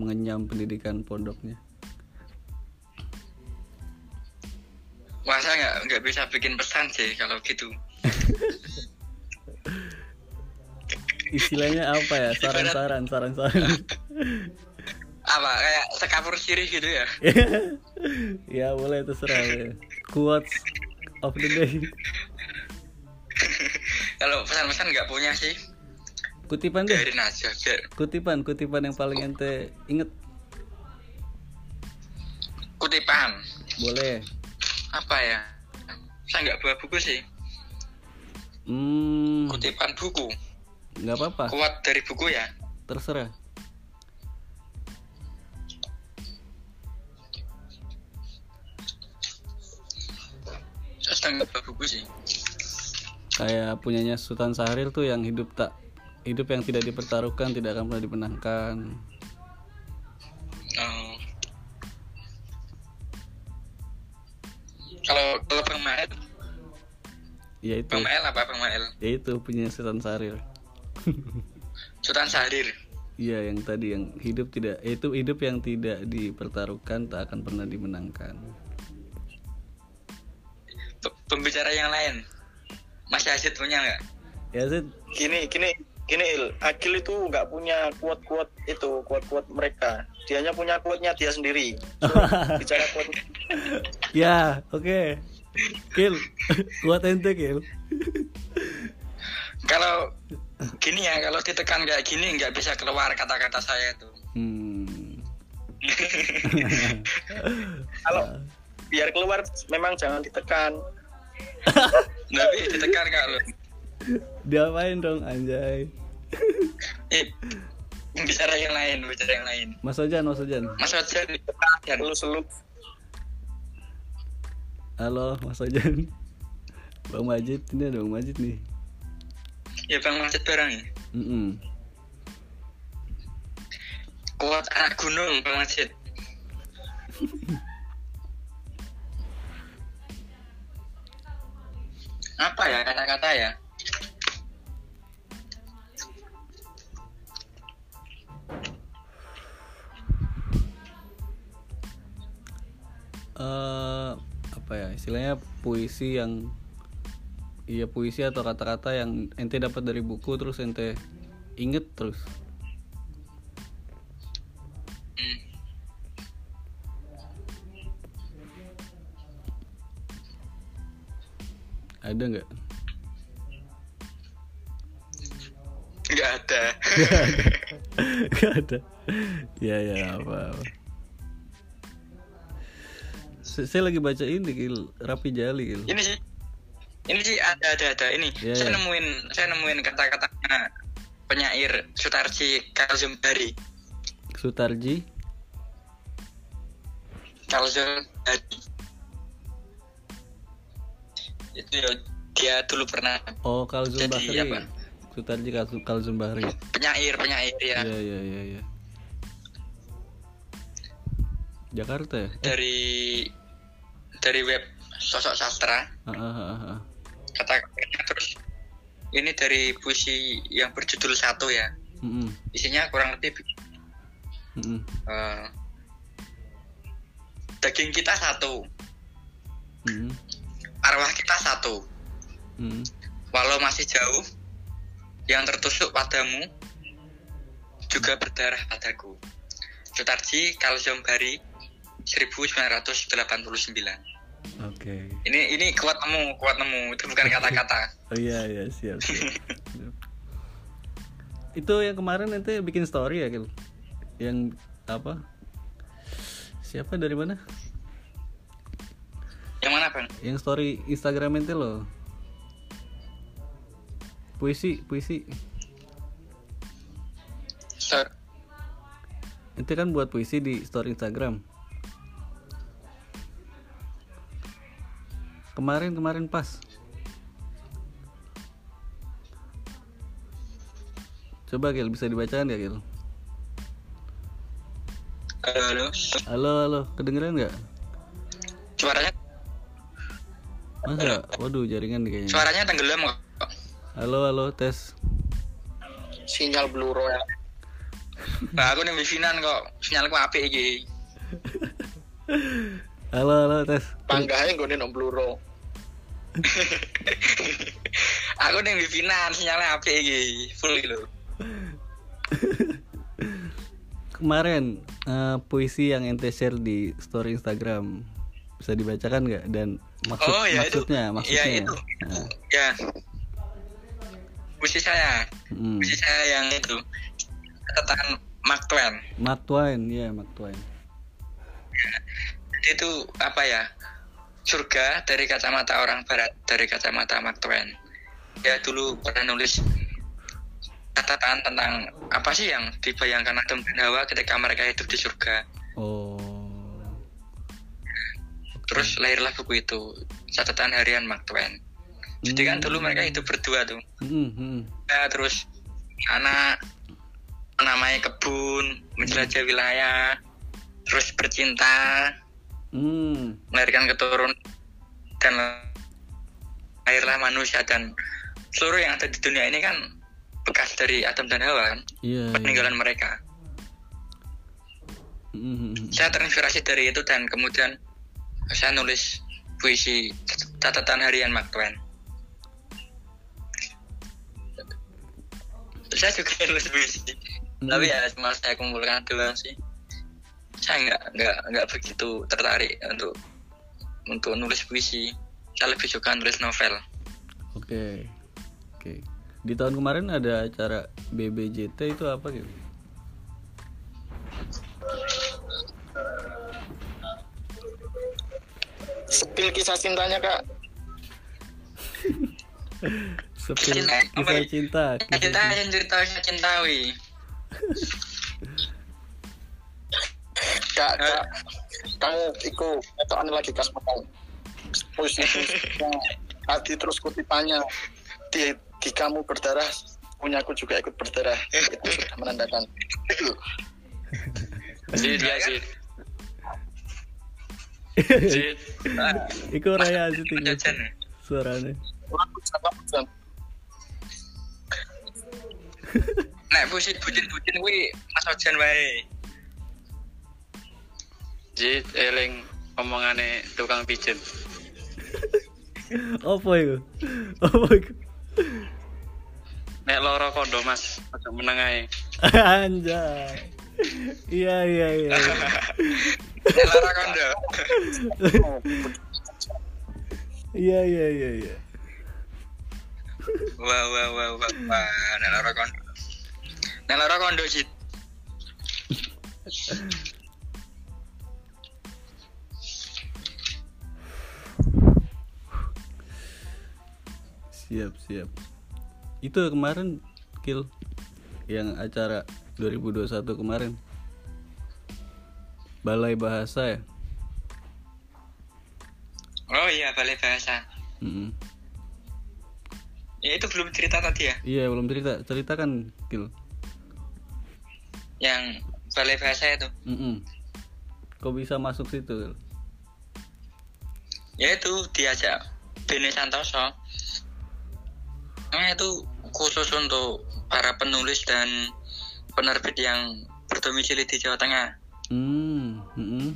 mengenyam pendidikan pondoknya Masa nggak nggak bisa bikin pesan sih kalau gitu. [LAUGHS] istilahnya apa ya saran-saran saran-saran [LAUGHS] Apa kayak sekapur sirih gitu ya? [LAUGHS] ya boleh terserah ya. quotes of the day kalau pesan-pesan nggak punya sih, kutipan deh biarin aja. Biar kutipan kutipan yang paling ente inget kutipan. boleh Apa ya? Saya nggak bawa buku sih. hmm Kutipan buku. nggak apa-apa Kuat dari buku ya. terserah Saya sedang nggak buku sih. kayak punyanya Sultan Syahrir tuh yang hidup tak hidup yang tidak dipertaruhkan tidak akan pernah dimenangkan Oh. Kalau kalau Bang Mael, ya itu Bang Mael apa Bang Mael? ya itu punya Sultan Syahrir [LAUGHS] Sultan Syahrir. iya yang tadi yang hidup tidak itu hidup yang tidak dipertaruhkan tak akan pernah dimenangkan Pembicara yang lain. Mas Yazid punya nggak? ya Zid gini gini gini Il Akil itu nggak punya kuat kuat itu kuat kuat mereka dianya punya kuatnya dia sendiri so, [LAUGHS] bicara kuat ya oke kill kuat ente kill Kalau gini ya, kalau ditekan kayak gini nggak bisa keluar kata-kata saya tuh. hmm. [LAUGHS] kalau biar keluar memang jangan ditekan Tapi ditekan nggak lo? diapain dong anjay Eh, bicara yang lain, bicara yang lain. Mas Ojan Mas Ojan Mas Wajar ditekan. lu selu halo Mas Ojan Bang Majid ini ada Bang Majid nih Ya Bang Macet barang ya. Mm-mm. Kuat anak gunung Bang Macet. [LAUGHS] Apa ya kata-kata ya? eh apa ya istilahnya puisi yang iya puisi atau kata-kata yang ente dapat dari buku terus ente inget terus ada nggak? Nggak ada. [LAUGHS] nggak ada. Ya ya apa, apa. Saya lagi baca ini kil. Rapi jali kil. Ini sih ini sih ada ada ada. Ini Iya, saya iya. nemuin saya nemuin kata-katanya penyair Sutarji Kalzumbari Sutarji? Kalzumbari itu ya, dia dulu pernah oh Kalzum Jadi Bahri apa? Sutarji Kalzum, Kalzum Bahri penyair penyair ya. Iya iya iya iya. Jakarta ya? Eh, dari dari web sosok sastra. Ah, ah, ah, ah. kata terus ini dari puisi yang berjudul satu ya. Mm-mm, isinya kurang lebih mm-mm, eh, daging kita satu. Mm-mm, arwah kita satu. Mm-mm. walau masih jauh yang tertusuk padamu juga berdarah padaku. Sutarji Kalsium Bari 1989 oke. Ini ini kuat nemu kuat nemu. Itu bukan [LAUGHS] kata-kata. Oh iya iya siap. Siap. [LAUGHS] itu yang kemarin nanti bikin story ya Kil yang apa? Siapa dari mana yang mana bang yang story Instagram ente loh. Puisi puisi. Sir, ente kan buat puisi di story Instagram. Kemarin kemarin pas. Coba Gil bisa dibacakan ya Gil? Halo halo. Halo halo. Kedengeran nggak? Suaranya masa waduh jaringan nih kayaknya. Suaranya tenggelam kok. Halo halo tes. Sinyal bluro ya nah, aku nih bikinan kok. Sinyalku apik iki. [LAUGHS] Halo halo tes. Panggahnya gue nong bluro [LAUGHS] aku nih bikinan sinyalnya apik iki. Full gitu [LAUGHS] kemarin eh, puisi yang ente share di story Instagram bisa dibacakan nggak? Dan maksud Oh, ya itu. maksudnya Ya, maksudnya. itu. Nah, ya. Puisi saya. Mm. puisi saya yang itu. Catatan Mark Twain. Mark Twain ya Mark Twain. Itu apa ya? Surga dari kacamata orang barat dari kacamata Mark Twain. Dia dulu pernah nulis catatan tentang apa sih yang dibayangkan Adam dan Hawa ketika mereka hidup di surga. Oh terus lahirlah buku itu catatan harian Mark Twain. Jadi kan dulu mereka hidup berdua tuh. Mm, mm. ya, terus anak namanya kebun menjelajah wilayah terus bercinta Hmm, melahirkan keturunan dan lahirlah manusia. Dan seluruh yang ada di dunia ini kan bekas dari Adam dan Hawa kan iya iya. peninggalan mereka. Mm, mm. saya terinspirasi dari itu dan kemudian saya nulis puisi catatan harian Mark Twain saya juga [LAUGHS] nulis puisi tapi ya cuma saya kumpulkan doang sih saya nggak nggak nggak begitu tertarik untuk untuk nulis puisi saya lebih suka nulis novel Oke. Oke. Di tahun kemarin ada acara BBJT itu apa gitu? Sepil kisah cintanya kak. [LAUGHS] Sepil Cinta, apa kisah cinta. Saya cinta yang cerita saya cintawi Kak, kak. Kamu iku itu anu lagi kas. Puisi hati terus kutipannya di di kamu berdarah punyaku juga ikut berdarah itu sudah menandakan itu sih dia sih Iku raya sih tinggi jam nek puisi bucin-bucin kuwi Mas Ojan wae Jit eling omongane tukang pijet. [LAUGHS] Apa itu? Apa itu? Nek loro kondo Mas, aja meneng ae. [LAUGHS] Anjay. Iya iya iya. [LAUGHS] kondo Iya iya iya iya. wah wah wah wah wah nek lara kondo kondo sih Siap siap. Itu kemarin kill yang acara 2021 kemarin. Balai Bahasa ya. oh iya balai bahasa Mm-mm. ya itu belum cerita tadi ya Iya belum cerita ceritakan kill. yang balai bahasa itu Mm-mm. kok bisa masuk situ ya itu diajak Bene Santoso nah itu khusus untuk para penulis dan penerbit yang berdomisili di Jawa Tengah hmm mm-mm.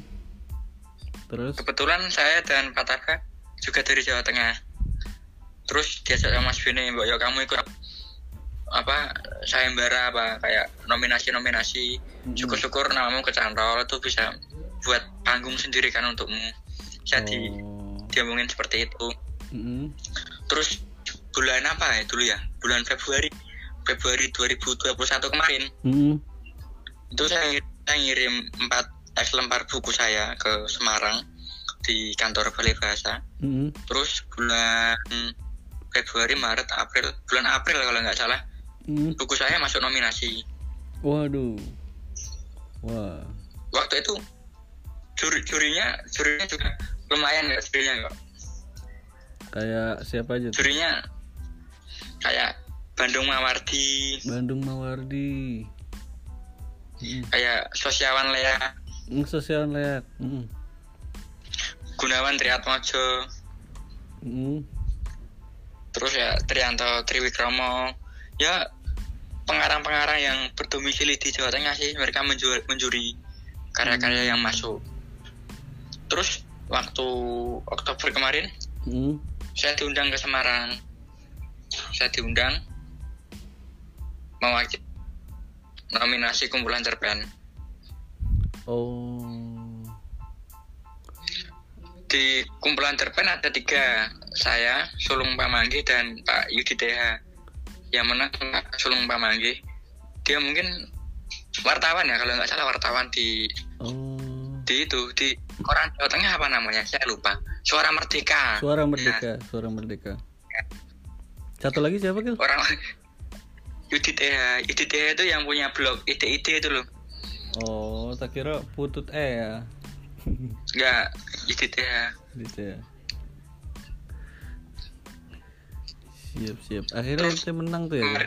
terus kebetulan saya dan Pak Tarka juga dari Jawa Tengah terus diajak sama Mas Bene mbak yo kamu ikut apa sayembara apa kayak nominasi-nominasi Mm-mm. syukur-syukur namamu kecantol itu bisa buat panggung sendiri kan untukmu jadi oh diomongin seperti itu mm-mm. terus bulan apa ya dulu ya bulan Februari Februari 2021 kemarin Mm-mm. itu saya, saya ngirim 4 X lembar buku saya ke Semarang di kantor Balai Bahasa. Mm-mm. terus bulan Februari Maret April bulan April kalau nggak salah Mm. buku saya masuk nominasi. Waduh. Wah. Waktu itu juri jurinya jurinya juga lumayan nggak jurinya kok kayak siapa aja tuh? jurinya kayak Bandung Mawardi. Bandung Mawardi Mm. kayak Sosiawan Lea Mm, sosial leak Mm. Gunawan Triatmojo Mm. terus ya Trianto Triwikromo ya pengarang-pengarang yang berdomisili di Jawa Tengah sih mereka menjual, menjuri karya-karya yang masuk terus waktu Oktober kemarin Mm. saya diundang ke Semarang saya diundang mewakili nominasi kumpulan cerpen. Oh. Di kumpulan cerpen ada tiga. Saya Sulung Pamanggi dan Pak Yudi TH yang menang Pak Sulung Pamanggi. Dia mungkin wartawan ya kalau nggak salah wartawan di oh. di itu di koran Jawa Tengah apa namanya? Saya lupa. Suara Merdeka. Suara Nah, merdeka suara merdeka. Satu lagi siapa Gil? orang Yudi TH Yudi TH itu yang punya blog ide-ide itu loh. Oh tak kira putut eh ya? Enggak Yudi TH gitu ya siap siap. Akhirnya Terus- kita menang tuh ya? Gil?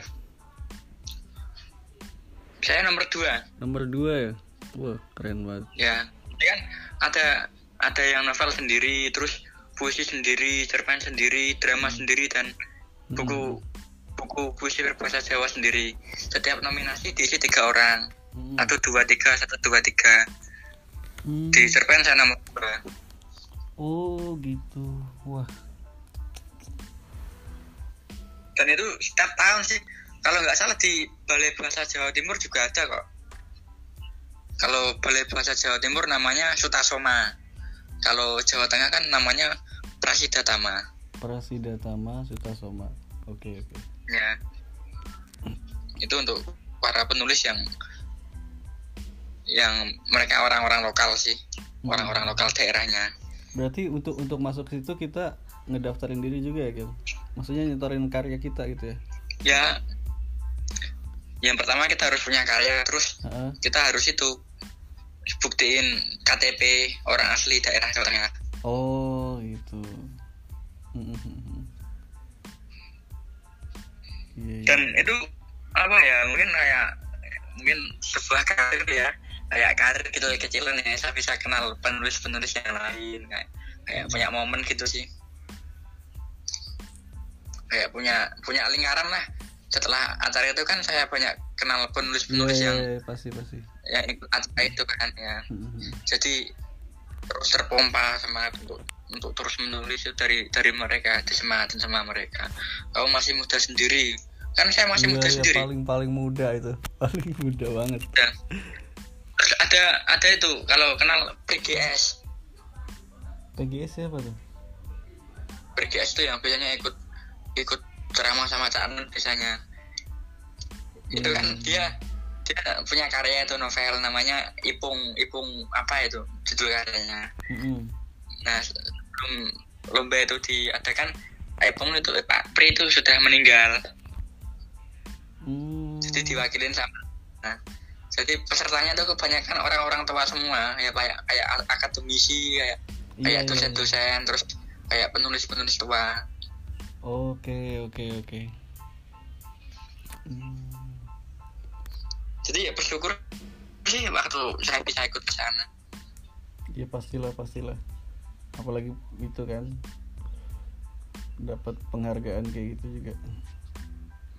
saya nomor dua. Nomor dua ya? Wah keren banget. Ya kan ada ada yang novel sendiri terus puisi sendiri cerpen sendiri drama sendiri dan buku buku puisi berbahasa Jawa sendiri. Setiap nominasi diisi tiga orang. Hmm. satu dua tiga satu dua tiga. Hmm. di cerpen saya nomor dua oh gitu. Wah. Dan itu setiap tahun sih. Kalau nggak salah di Balai Bahasa Jawa Timur juga ada kok. Kalau Balai Bahasa Jawa Timur namanya Sutasoma. Kalau Jawa Tengah kan namanya Prasidatama Prasidatama Sutasoma. Oke oke ya itu untuk para penulis yang yang mereka orang-orang lokal sih. Hmm. orang-orang lokal daerahnya. Berarti untuk untuk masuk situ kita ngedaftarin diri juga ya Gil maksudnya nyetorin karya kita gitu ya? Ya. Yang pertama kita harus punya karya terus Heeh. kita harus itu buktiin KTP orang asli daerah Jawa Tengah oh gitu Hmm, hmm, hmm, hmm. Iya, dan itu apa ya mungkin kayak mungkin sebuah karir ya. Kayak karir gitu kecilan ya saya bisa kenal penulis-penulis yang lain kayak kayak punya momen gitu sih. Kayak punya punya lingkaran lah. Setelah acara itu kan saya banyak kenal penulis-penulis iya, yang iya, pasti pasti. yang ikut acara itu kan ya. Hmm, hmm, hmm. jadi terus terpompa semangat untuk untuk terus menulis dari dari mereka disemangatin sama mereka. Kamu masih muda sendiri kan saya masih Iya, muda iya, sendiri. paling paling muda itu. [LAUGHS] Paling muda banget. Dan terus ada ada itu kalau kenal PGS PGS siapa tuh? PGS itu yang biasanya ikut ikut ceramah sama Cak Nun biasanya. Itu kan Hmm. dia dia punya karya itu novel namanya Ipung Ipung apa itu judul karyanya. Hmm. Nah, sebelum lomba itu diadakan, Ipung itu Pak Pri itu sudah meninggal. Hmm. Jadi diwakilin sama. Nah, jadi pesertanya itu kebanyakan orang-orang tua semua, ya kayak kayak akademisi, kayak Iya, kayak iya, dosen-dosen, terus kayak penulis-penulis tua. Oke oke oke. Hmm. Jadi ya bersyukur sih waktu saya bisa ikut ke sana. ya pastilah pastilah apalagi itu kan dapat penghargaan kayak gitu juga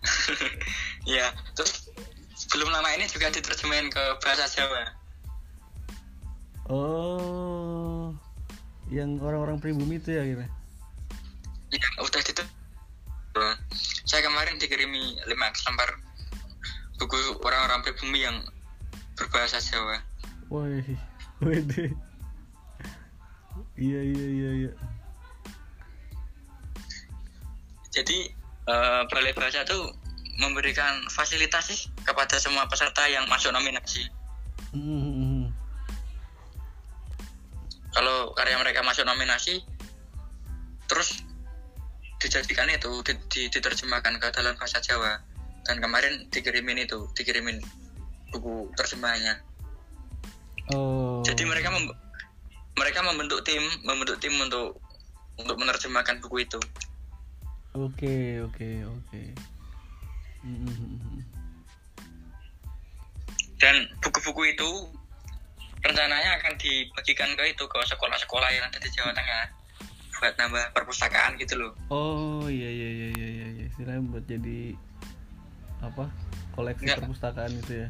[LAUGHS] ya terus belum lama ini juga diterjemahin ke bahasa Jawa. Oh yang orang-orang pribumi itu ya akhirnya ya udah itu saya kemarin dikirimi lima lembar buku orang-orang pribumi yang berbahasa Jawa. Woi [LAUGHS] wede. Iya iya iya iya. Jadi eh, balai bahasa tuh memberikan fasilitas sih kepada semua peserta yang masuk nominasi. Hmm, kalau karya mereka masuk nominasi terus dijadikan itu di- di- diterjemahkan ke dalam bahasa Jawa. Dan kemarin dikirimin itu dikirimin buku terjemahannya oh. Jadi mereka mem- mereka membentuk tim membentuk tim untuk untuk menerjemahkan buku itu. Oke oke oke. Hmm, hmm, hmm. Dan buku-buku itu rencananya akan dibagikan ke itu ke sekolah-sekolah yang ada di Jawa Tengah buat nambah perpustakaan gitu loh. Oh iya iya iya iya iya iya. Istilahnya buat jadi apa? Koleksi Nggak. perpustakaan itu ya?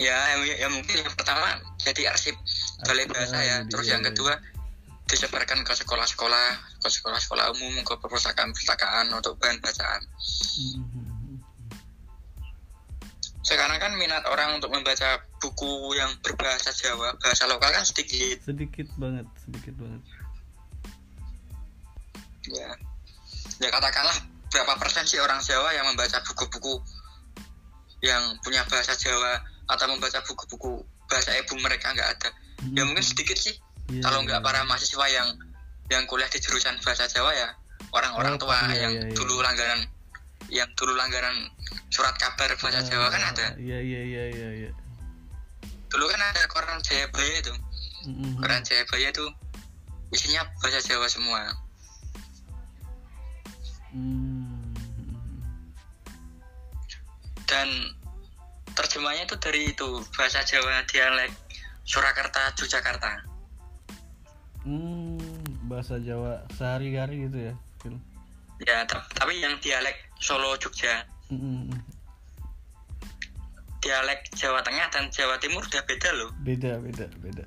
Ya ya, ya mungkin yang pertama jadi arsip balai bahasa ah, ya. jadi terus iya, yang iya. kedua disebarkan ke sekolah-sekolah ke sekolah-sekolah umum ke perpustakaan-perpustakaan untuk bahan bacaan. Hmm, hmm, hmm, hmm. Sekarang kan minat orang untuk membaca buku yang berbahasa Jawa bahasa lokal kan sedikit. Sedikit banget sedikit banget. Ya. Ya katakanlah berapa persen sih orang Jawa yang membaca buku-buku yang punya bahasa Jawa atau membaca buku-buku bahasa ibu mereka nggak ada? Ya mungkin sedikit sih. Iya, kalau nggak iya. para mahasiswa yang yang kuliah di jurusan bahasa Jawa ya orang-orang Oh, tua iya, yang iya, iya. dulu langganan yang dulu langganan surat kabar bahasa Jawa kan ada iya iya iya iya iya dulu kan ada koran Jayabaya itu Hmm, hmm, hmm. koran Jayabaya itu isinya bahasa Jawa semua Hmm, hmm, hmm. dan terjemahnya itu dari itu bahasa Jawa dialek Surakarta Yogyakarta Hmm, bahasa Jawa sehari-hari gitu ya Phil? Ya ta- tapi yang dialek Solo Jogja. Hmm, dialek Jawa Tengah dan Jawa Timur udah beda loh. Beda beda beda.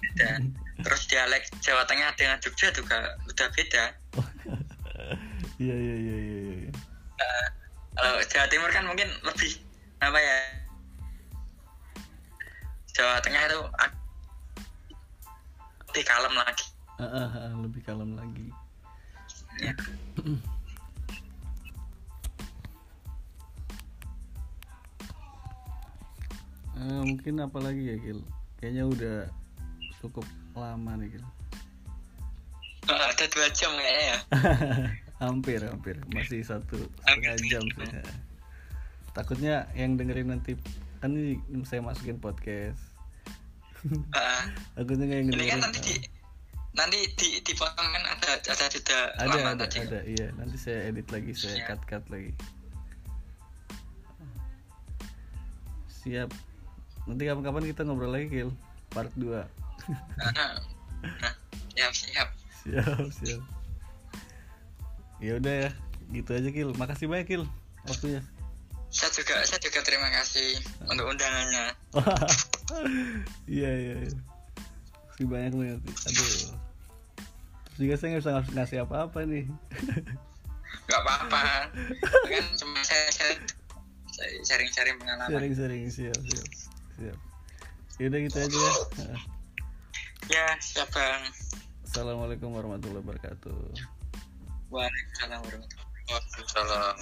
Beda. [LAUGHS] Terus dialek Jawa Tengah dengan Jogja juga udah beda. [LAUGHS] Iya iya iya iya iya. Nah, kalau Jawa Timur kan mungkin lebih apa ya Jawa Tengah itu lebih kalem lagi. Ah, ah, ah, lebih kalem lagi. Ya. Eh, mungkin apa lagi ya Gil? Kayaknya udah cukup lama nih Gil. Ada dua jam kayaknya ya? [LAUGHS] Hampir hampir. Masih satu setengah jam sih. Takutnya yang dengerin nanti kan ini saya masukin podcast. Ah, [LAUGHS] takutnya yang kan dengerin. nanti di nanti di dipotong kan ada ada jeda ada lama ada tadi. ada iya. Nanti saya edit lagi saya cut cut lagi. Siap nanti kapan-kapan kita ngobrol lagi Gil part 2 Ah, nah, siap siap. Siap siap. Ya udah ya gitu aja Gil makasih banyak Gil waktunya. Saya juga saya juga terima kasih untuk undangannya. [LAUGHS] Iya iya iya. Makasih banyak banget aduh. Terus juga saya nggak bisa ngas- ngasih apa-apa nih. [LAUGHS] Nggak apa-apa. Kan cuma saya saya sharing-sharing pengalaman. Sering-sering siap siap siap. Ya udah gitu aja ya. [LAUGHS] Ya siap bang. Assalamualaikum warahmatullahi wabarakatuh. Waalaikumsalam warahmatullahi Waalaikumsalam